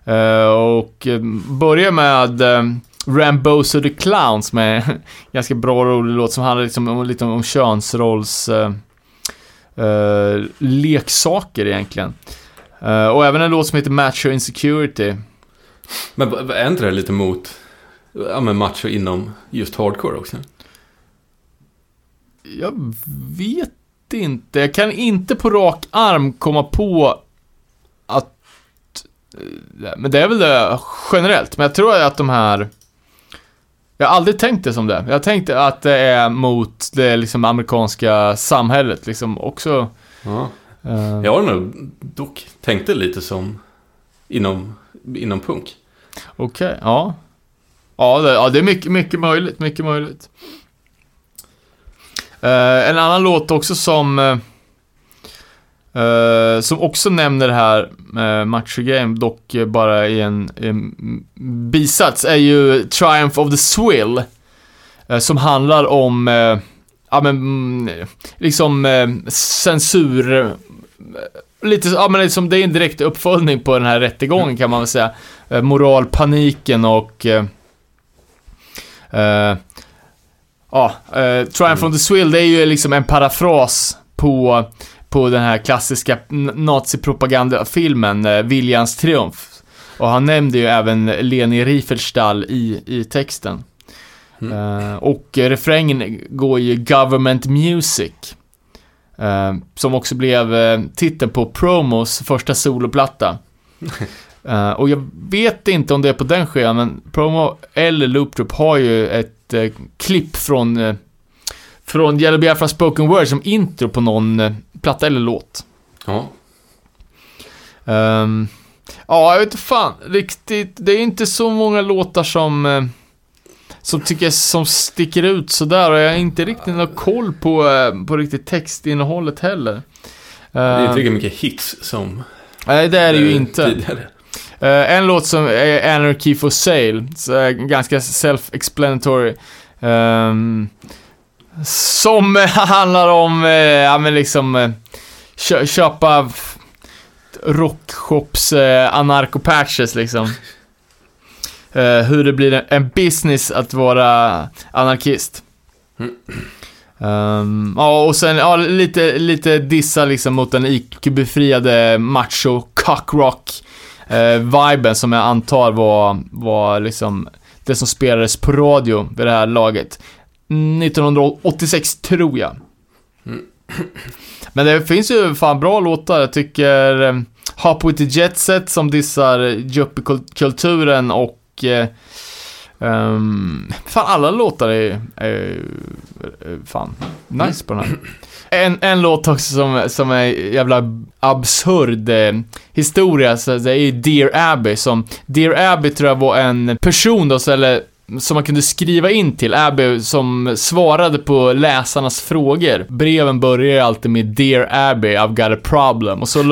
Eh, och börjar med eh, Rambozo the Clowns med en ganska bra och rolig låt som handlar liksom om, lite om könsrolls... eh, eh, leksaker egentligen. Eh, och även en låt som heter Macho Insecurity. Men är inte det lite mot ja, men macho inom just hardcore också? Jag vet inte. Jag kan inte på rak arm komma på att... Men det är väl det generellt. Men jag tror att de här... Jag har aldrig tänkt det som det. Jag tänkte att det är mot det liksom amerikanska samhället liksom också. Ja. eh, Jag har nog dock tänkt det lite som inom, inom punk. Okej, ja. Ja det, ja, det är mycket, mycket möjligt, mycket möjligt. Eh, en annan låt också som... Uh, som också nämner det här uh, Macho Game, dock bara i en, en bisats, är ju Triumph of the Swill. Uh, som handlar om, uh, ja men, mm, liksom censur... eh, Lite, ja men liksom, det är en direkt uppföljning på den här rättegången kan man väl säga. Moralpaniken och... Ja, uh, Triumph of the Swill, det är ju liksom en parafras på, på den här klassiska nazipropagandafilmen uh, Viljans triumf. Och han nämnde ju även Leni Riefenstahl i, i texten. Eh, och eh, refrängen går ju Government Music. Eh, som också blev uh, titeln på Promos första soloplatta. Eh, och jag vet inte om det är på den skivan, men Promo eller Loop Troop har ju ett uh, klipp från, uh, från Yellow Biafra Spoken Word som intro på någon uh, platta eller låt. Ja. Um, ja, jag vet inte fan. Riktigt, det är inte så många låtar som, uh, som tycker jag som sticker ut sådär och jag har inte riktigt någon koll på, uh, på riktigt textinnehållet heller. Det är inte Uh, lika mycket hits som Nej, det är det ju eh, inte. tidigare. Eh, en låt som är Anarchy for Sale, ganska self-explanatory. Ehm, som handlar om, eh, ja men liksom, eh, kö köpa rockshops uh, anarko-patches liksom. Eh, hur det blir en, business att vara anarkist. Ehm, ja, och sen ja, lite, lite dissa liksom mot den IQ-befriade macho cockrock eh, viben som jag antar var, var liksom det som spelades på radio vid det här laget. 1986 tror jag. Men det finns ju fan bra låtar. Jag tycker eh, Hop with the Jet Set som dissar yuppiekulturen och eh, ehm, fan alla låtar är, är, är fan nice på den här. En, en låt också som, som är jävla absurd eh, historia, så det är ju Dear Abby som, Dear Abby tror jag var en person då, så, eller som man kunde skriva in till, Abby, som svarade på läsarnas frågor. Breven börjar ju alltid med Dear Abby, I've got a problem. Och så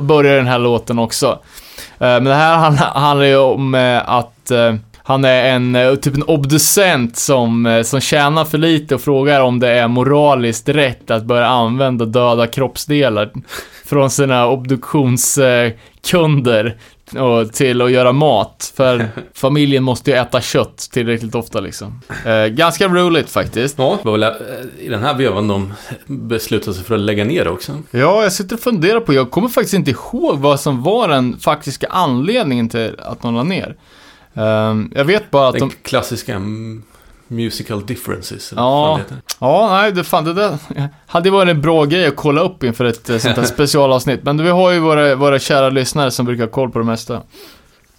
börjar den här låten också. Eh, men det här handlar, handlar ju om eh, att eh, han är en, typ en obducent som, som tjänar för lite och frågar om det är moraliskt rätt att börja använda döda kroppsdelar från sina obduktionskunder och till att göra mat. För familjen måste ju äta kött tillräckligt ofta liksom. Eh, ganska roligt faktiskt. Ja, var väl eh, i den här vevan de beslutade sig för att lägga ner också. Ja, jag sitter och funderar på, jag kommer faktiskt inte ihåg vad som var den faktiska anledningen till att de la ner. Ehm, jag vet bara att Den de... klassiska musical differences. eller Ja. Ja, nej, det fan det där hade varit en bra grej att kolla upp inför ett eh, sånt här specialavsnitt. Men vi har ju våra, våra kära lyssnare som brukar ha koll på det mesta.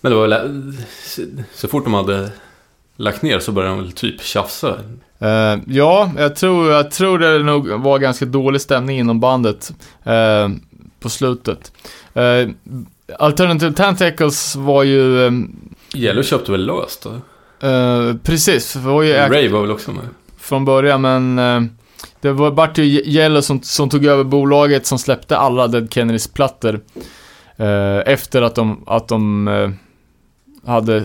Men det var väl... eh, så- fort de hade lagt ner så började de väl typ tjafsa. Eh, ja, jag tror, jag tror det nog var ganska dålig stämning inom bandet eh, på slutet. Uh, Alternative Tentacles var ju... eh, Yellow köpte väl löst då? precis, det var ju Ray var väl också med? Från början, men eh, det var vart ju Yellow som, som tog över bolaget som släppte alla Dead Kennedys plattor eh, efter att de, att de eh, hade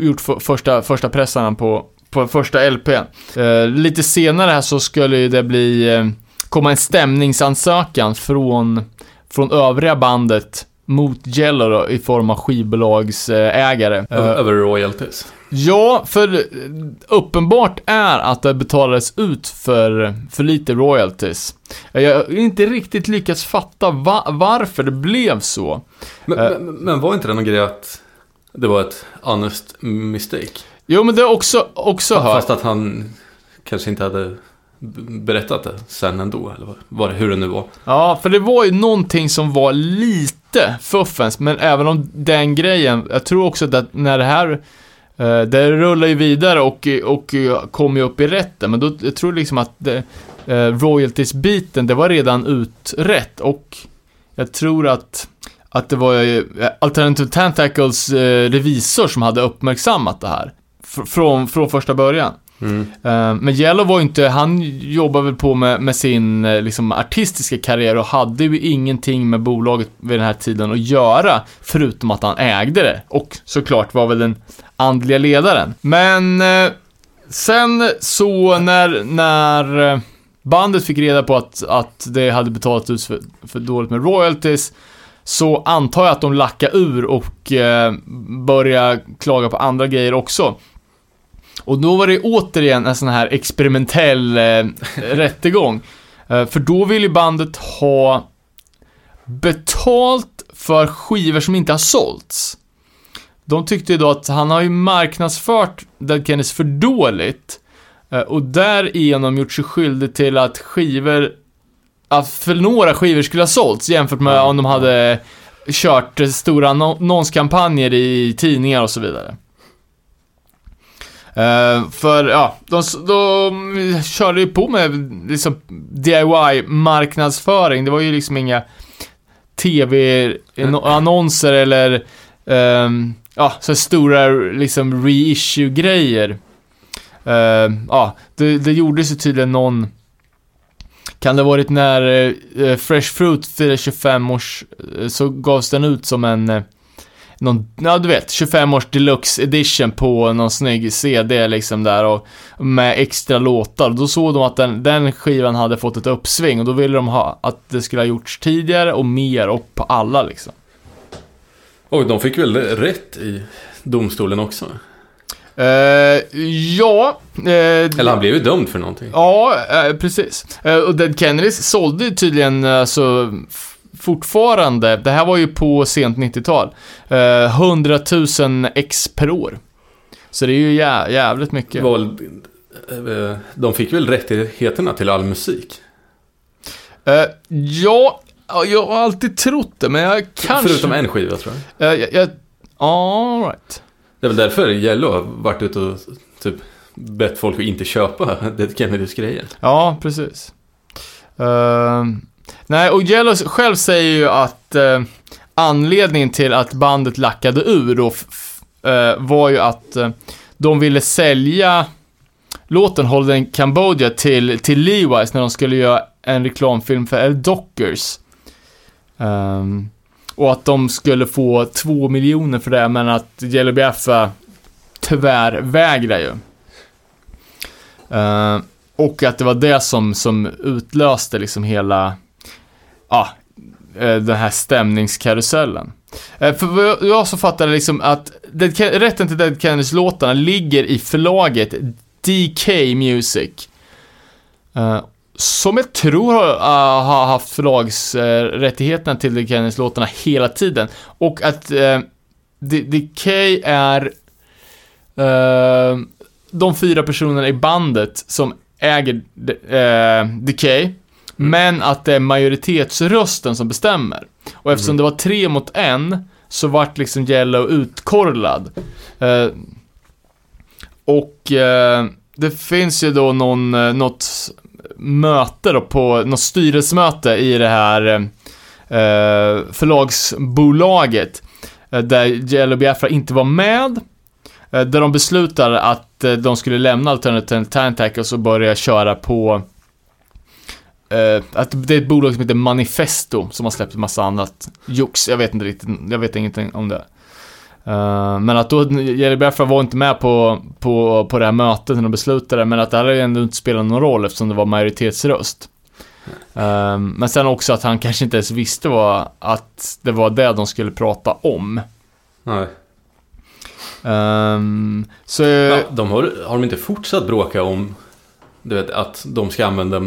gjort för, första, första pressarna på, på första LP. Eh, lite senare här så skulle det bli, eh, komma en stämningsansökan från, från övriga bandet mot Yellow då, i form av skivbolagsägare. Eh, Över royalties. Ja, för uppenbart är att det betalades ut för, för lite royalties. Jag har inte riktigt lyckats fatta va, varför det blev så. Men, Eh. men, men var inte det någon grej att det var ett honest mistake? Jo, men det har också, också hört. Fast att han kanske inte hade berättat det sen ändå, eller vad, det, hur det nu var. Ja, för det var ju någonting som var lite fuffens, men även om den grejen, jag tror också att när det här eh, det rullar ju vidare och, och kommer ju upp i rätten, men då, jag tror liksom att det, eh, royalties-biten, det var redan utrett och jag tror att, att det var eh, Alternative Tentacles eh, revisor som hade uppmärksammat det här. Fr- från, från första början. Mm. Men Yellow var ju inte, han jobbade väl på med, med sin eh, liksom, artistiska karriär och hade ju ingenting med bolaget vid den här tiden att göra, förutom att han ägde det. Och såklart var väl den andliga ledaren. Men eh, sen så när, när bandet fick reda på att, att det hade betalat ut för, för dåligt med royalties, så antar jag att de lackade ur och eh, började klaga på andra grejer också. Och då var det återigen en sån här experimentell eh, rättegång. Eh, för då ville ju bandet ha betalt för skivor som inte har sålts. De tyckte ju då att han har ju marknadsfört Dead Kennedys för dåligt eh, och därigenom gjort sig skyldig till att skivor, att för några skivor skulle ha sålts jämfört med om de hade kört stora annonskampanjer i tidningar och så vidare. Uh, för ja, de, de körde ju på med liksom DIY-marknadsföring. Det var ju liksom inga TV-annonser eller um, ja, så stora liksom reissue-grejer. Uh, ja, det, det gjordes ju tydligen någon kan det ha varit när uh, Fresh Fruit firade 25 års, uh, så gavs den ut som en, någon, ja du vet, 25 års deluxe edition på någon snygg CD liksom där och med extra låtar. Då såg de att den, den skivan hade fått ett uppsving och då ville de ha att det skulle ha gjorts tidigare och mer och på alla liksom. Och de fick väl rätt i domstolen också? Uh, ja. Uh, Eller han blev ju dömd för någonting. Ja, uh, precis. och Dead Kennedys sålde ju tydligen alltså fortfarande, det här var ju på sent 90-tal, 100 000 ex per år. Så det är ju jä jävligt mycket. Var, de fick väl rättigheterna till all musik? ja, jag har alltid trott det, men jag kanske... Förutom en skiva tror jag. jag, jag all right. Det är väl därför Yellow har varit ute och typ bett folk att inte köpa Dead Kennedys grejer. Ja, precis. Uh, nej, och Yellow själv säger ju att eh, anledningen till att bandet lackade ur då uh, var ju att eh, de ville sälja låten Holden Cambodia till, till Levi's när de skulle göra en reklamfilm för El Dockers. Um, och att de skulle få två miljoner för det, men att Jelly Biafra tyvärr vägrar ju. Uh, och att det var det som, som utlöste liksom hela, ja, eh, den här stämningskarusellen. Eh, för vad jag så fattade liksom att Dead, rätten till Dead Kennedys låtarna ligger i förlaget DK Music. Eh, som jag tror har, haft förlagsrättigheterna till Dead Kennedys-låtarna hela tiden. Och att DK är de fyra personerna i bandet som äger DK. Decay. Men att det är majoritetsrösten som bestämmer. Och eftersom mm. det var tre mot en, så vart liksom Yellow utkorlad. Uh, och det finns ju då någon, något möte då på något styrelsemöte i det här eh, förlagsbolaget eh, där Jello Biafra inte var med. Eh, där de beslutade att eh, de skulle lämna Alternative Tantac och så börja köra på Uh, att det är ett bolag som heter Manifesto som har släppt en massa annat jox. Jag vet inte riktigt, jag vet ingenting om det. Uh, men att då, Jerry Biafra var inte med på, på, på det här mötet när de beslutade, men att det hade ändå inte spelat någon roll eftersom det var majoritetsröst. Uh, men sen också att han kanske inte ens visste vad, att det var det de skulle prata om. Nej. Um, så... Ja, de har, har de inte fortsatt bråka om, du vet, att de ska använda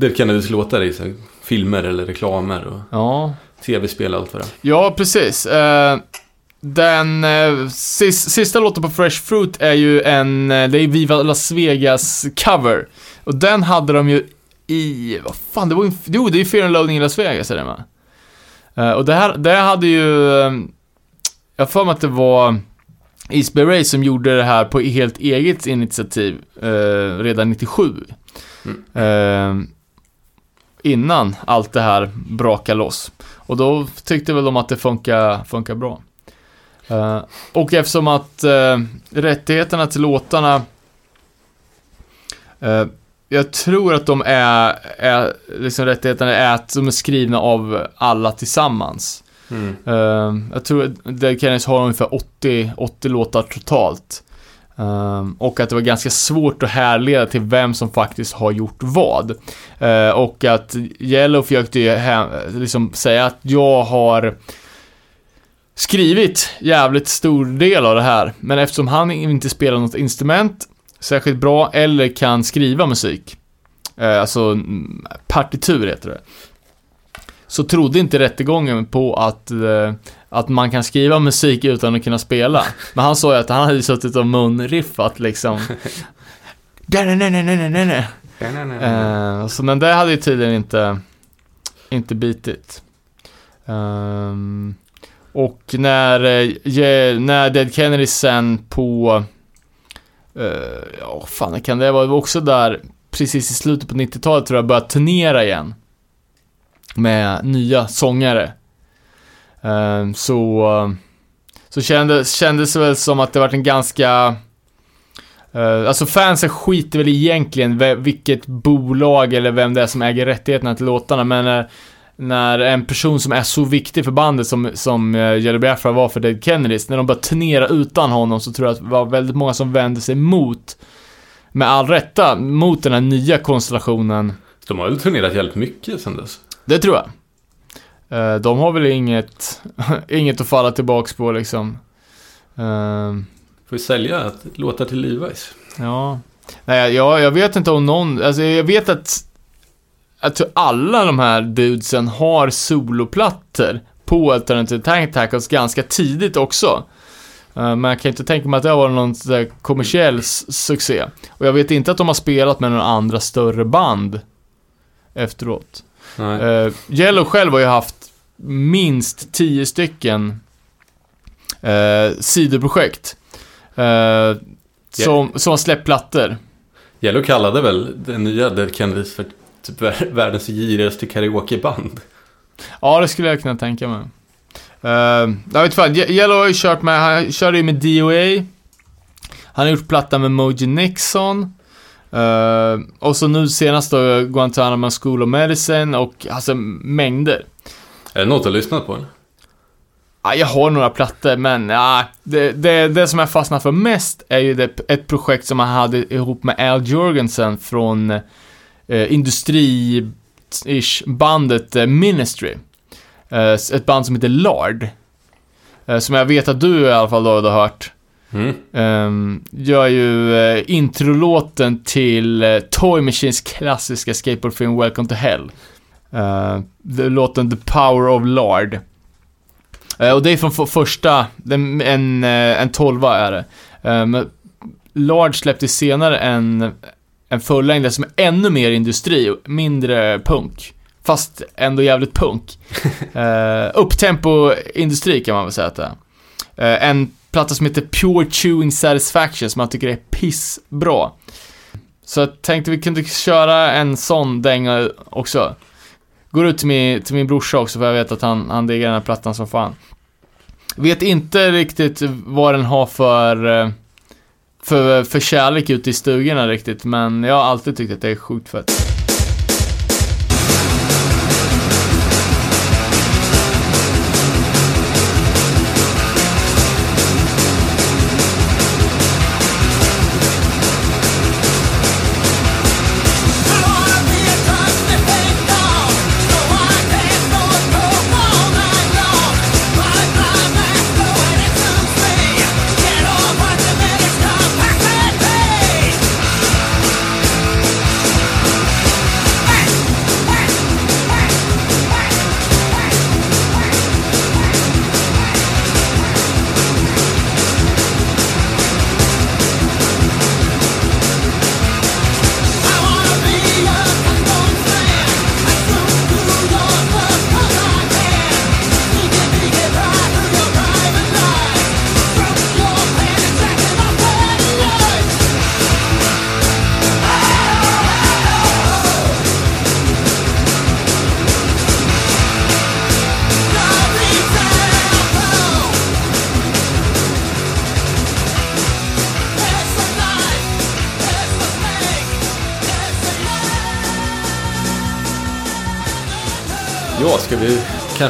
Dead Kennedys låtar i så, filmer eller reklamer och... Ja tv-spel och allt vad det Ja, precis. Uh, den uh, sis, sista låten på Fresh Fruit är ju en, uh, det är Viva Las Vegas cover. Och den hade de ju i, vad fan, det var ju, jo, det är ju Fear and Loading i Las Vegas är det med. Uh, och det här, det hade ju, um, jag för mig att det var Eastby Ray som gjorde det här på helt eget initiativ redan 97. Mm. Innan allt det här brakade loss. Och då tyckte väl de att det funkar, funkar bra. Uh, och eftersom att uh, rättigheterna till låtarna uh, jag tror att de är, är liksom rättigheterna är att de är skrivna av alla tillsammans. Mm. jag tror att Dead Kennedys har ungefär 80, 80 låtar totalt. Um, och att det var ganska svårt att härleda till vem som faktiskt har gjort vad. Uh, och att Yellow försökte ju liksom säga att jag har skrivit jävligt stor del av det här. Men eftersom han inte spelar något instrument särskilt bra eller kan skriva musik, uh, alltså mm, partitur heter det, så trodde inte rättegången på att, uh, att man kan skriva musik utan att kunna spela. Men han sa ju att han hade suttit och munriffat liksom. Eh, så men det hade ju tydligen inte, inte bitit. Ehm, och när, je- när Dead Kennedy sen på, uh, ja fan kan det vara, det var också där precis i slutet på 90-talet tror jag började turnera igen. Med nya sångare. Ehm, så, så kändes, kändes det väl som att det var en ganska Uh, alltså fansen skiter väl egentligen vilket bolag eller vem det är som äger rättigheterna till låtarna, men uh, när en person som är så viktig för bandet som, som uh, Jelly Biafra var för Dead Kennedys, när de började turnera utan honom så tror jag att det var väldigt många som vände sig mot, med all rätta, mot den här nya konstellationen. De har väl turnerat jävligt mycket sen dess. Det tror jag. Uh, de har väl inget, inget att falla tillbaks på liksom. Uh, Får vi sälja låtar till Levi's? Ja. Nej, jag, jag vet inte om någon, alltså jag vet att, att alla de här dudesen har soloplattor på Alternative Tank Tackles ganska tidigt också. Eh, Men jag kan inte tänka mig att det har varit någon kommersiell succé. Och jag vet inte att de har spelat med några andra större band efteråt. Nej. Uh, Yellow själv har ju haft minst tio stycken uh, sidoprojekt. Uh, som, som har släppt plattor. Yellow kallade väl den nya Dead Kennedys för typ vär- världens girigaste karaokeband. Ja, det skulle jag kunna tänka mig. Uh, jag vet fan, Ye- Yellow har ju kört med, han körde ju med DOA. Han har gjort platta med Moji Nixon. Uh, och så nu senast då Guantanamo School of Medicine och alltså mängder. Är det något att lyssna på? eller? Ja, jag har några plattor, men ja, det, det, det som jag fastnar för mest är ju det, ett projekt som han hade ihop med Al Jorgensen från eh, industri-ish bandet eh, Ministry. Eh, ett band som heter Lard. Eh, som jag vet att du i alla fall har hört. Mm. Um, gör ju eh, introlåten till eh, Toy Machines klassiska skateboardfilm Welcome to Hell. Uh, låten The Power of Lard. Eh, och det är från för- första, en, eh, en tolva är det. Uh, men Lard släppte senare en, en fullängdare som är ännu mer industri, mindre punk. Fast ändå jävligt punk. uh, upptempo industri kan man väl säga att det är. Eh, en platta som heter Pure Chewing Satisfaction som jag tycker är pissbra. Så jag tänkte vi kunde köra en sån dänga också. Går ut till min, till min brorsa också för jag vet att han, han diggar den här plattan som fan. Vet inte riktigt vad den har för, eh, för, för kärlek ute i stugorna riktigt, men jag har alltid tyckt att det är sjukt fett.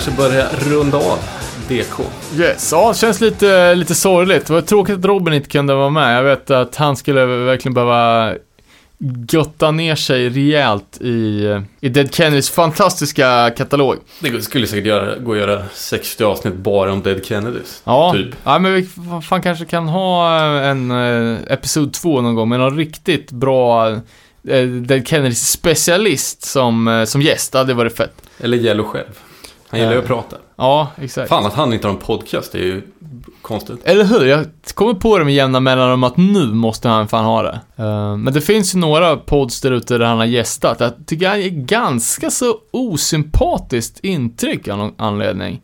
Kanske börja runda av DK? Yes, ja, känns lite, lite sorgligt. Det var tråkigt att Robin inte kunde vara med. Jag vet att han skulle verkligen behöva götta ner sig rejält i, i Dead Kennedys fantastiska katalog. Det skulle säkert göra, gå att göra 60 avsnitt bara om Dead Kennedys. Ja, Typ. ja men vi fan kanske kan ha en eh, episod 2 någon gång med någon riktigt bra eh, Dead Kennedys specialist som, eh, som gäst. Det hade varit fett. Eller Yellow själv. Han gillar ju Eh. att prata. Ja, exakt. Fan att han inte har en podcast, det är ju konstigt. Eller hur? Jag kommer på det med jämna mellanrum att nu måste han fan ha det. Eh, men det finns ju några pods där ute där han har gästat. Jag tycker han ger ganska så osympatiskt intryck av någon anledning.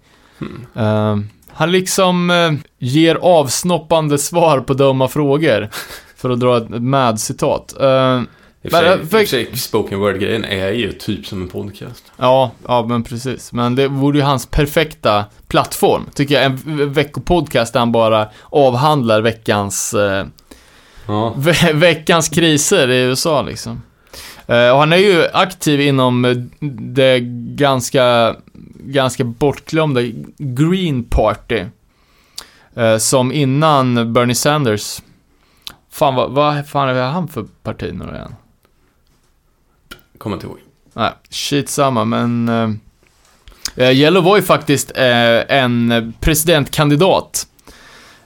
Eh, han liksom eh, ger avsnoppande svar på dumma frågor. För att dra ett ett mad-citat. Men, för- sig, spoken word-grejen är ju typ som en podcast. Ja, ja men precis. Men det vore ju hans perfekta plattform, tycker jag. En veckopodcast där han bara avhandlar veckans, eh, Ja. ve veckans kriser i USA liksom. Eh, och han är ju aktiv inom eh, det ganska, ganska bortglömda Green Party. Eh, som innan Bernie Sanders. Fan, vad, vad fan är han för parti nu igen? Kommer inte ihåg. Nej, shit samma, men... Uh, Yellow var ju faktiskt eh, en presidentkandidat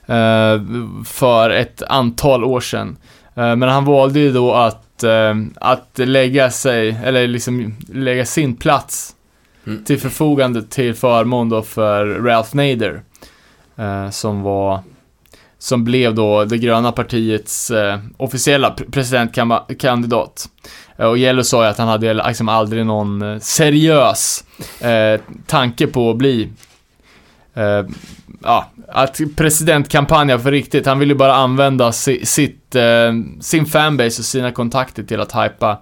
eh, för ett antal år sedan. Eh, men han valde ju då att, eh, att lägga sig, eller liksom lägga sin plats Mm. till förfogande till förmån då för Ralph Nader. Eh, som var, som blev då det gröna partiets eh, officiella pre- presidentkandidat. Eh, och Jello sa ju att han hade liksom aldrig någon eh, seriös eh, tanke på att bli eh, ja, att presidentkampanja för riktigt. Han ville ju bara använda si, sitt, eh, sin fanbase och sina kontakter till att hypa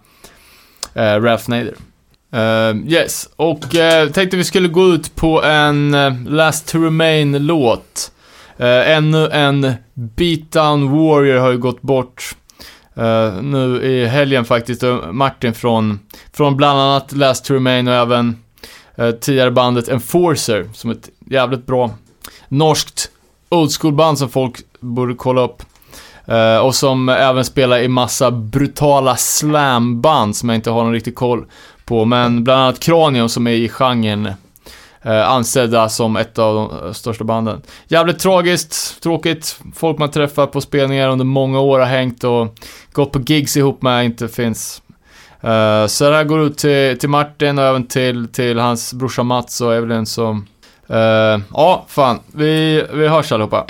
eh, Ralph Nader. Uh, yes, och uh, tänkte vi skulle gå ut på en uh, Last to Remain-låt. Uh, ännu en Beatdown Warrior har ju gått bort. Uh, nu i helgen faktiskt. Eh, Martin från, från bland annat Last to Remain och även uh, tidigare bandet Enforcer, som ett jävligt bra norskt old school band som folk borde kolla upp. Uh, och som även spelar i massa brutala slamband som jag inte har någon riktig koll på. Men bland annat Kranium som är i genren eh, ansedda som ett av de eh, största banden. Jävligt tragiskt, tråkigt. Folk man träffar på spelningar under många år har hängt och gått på gigs ihop med inte finns. Eh, så det här går ut till, till Martin och även till, till hans brorsa Mats och Evelyn som... eh, ja, fan. Vi, vi hörs allihopa.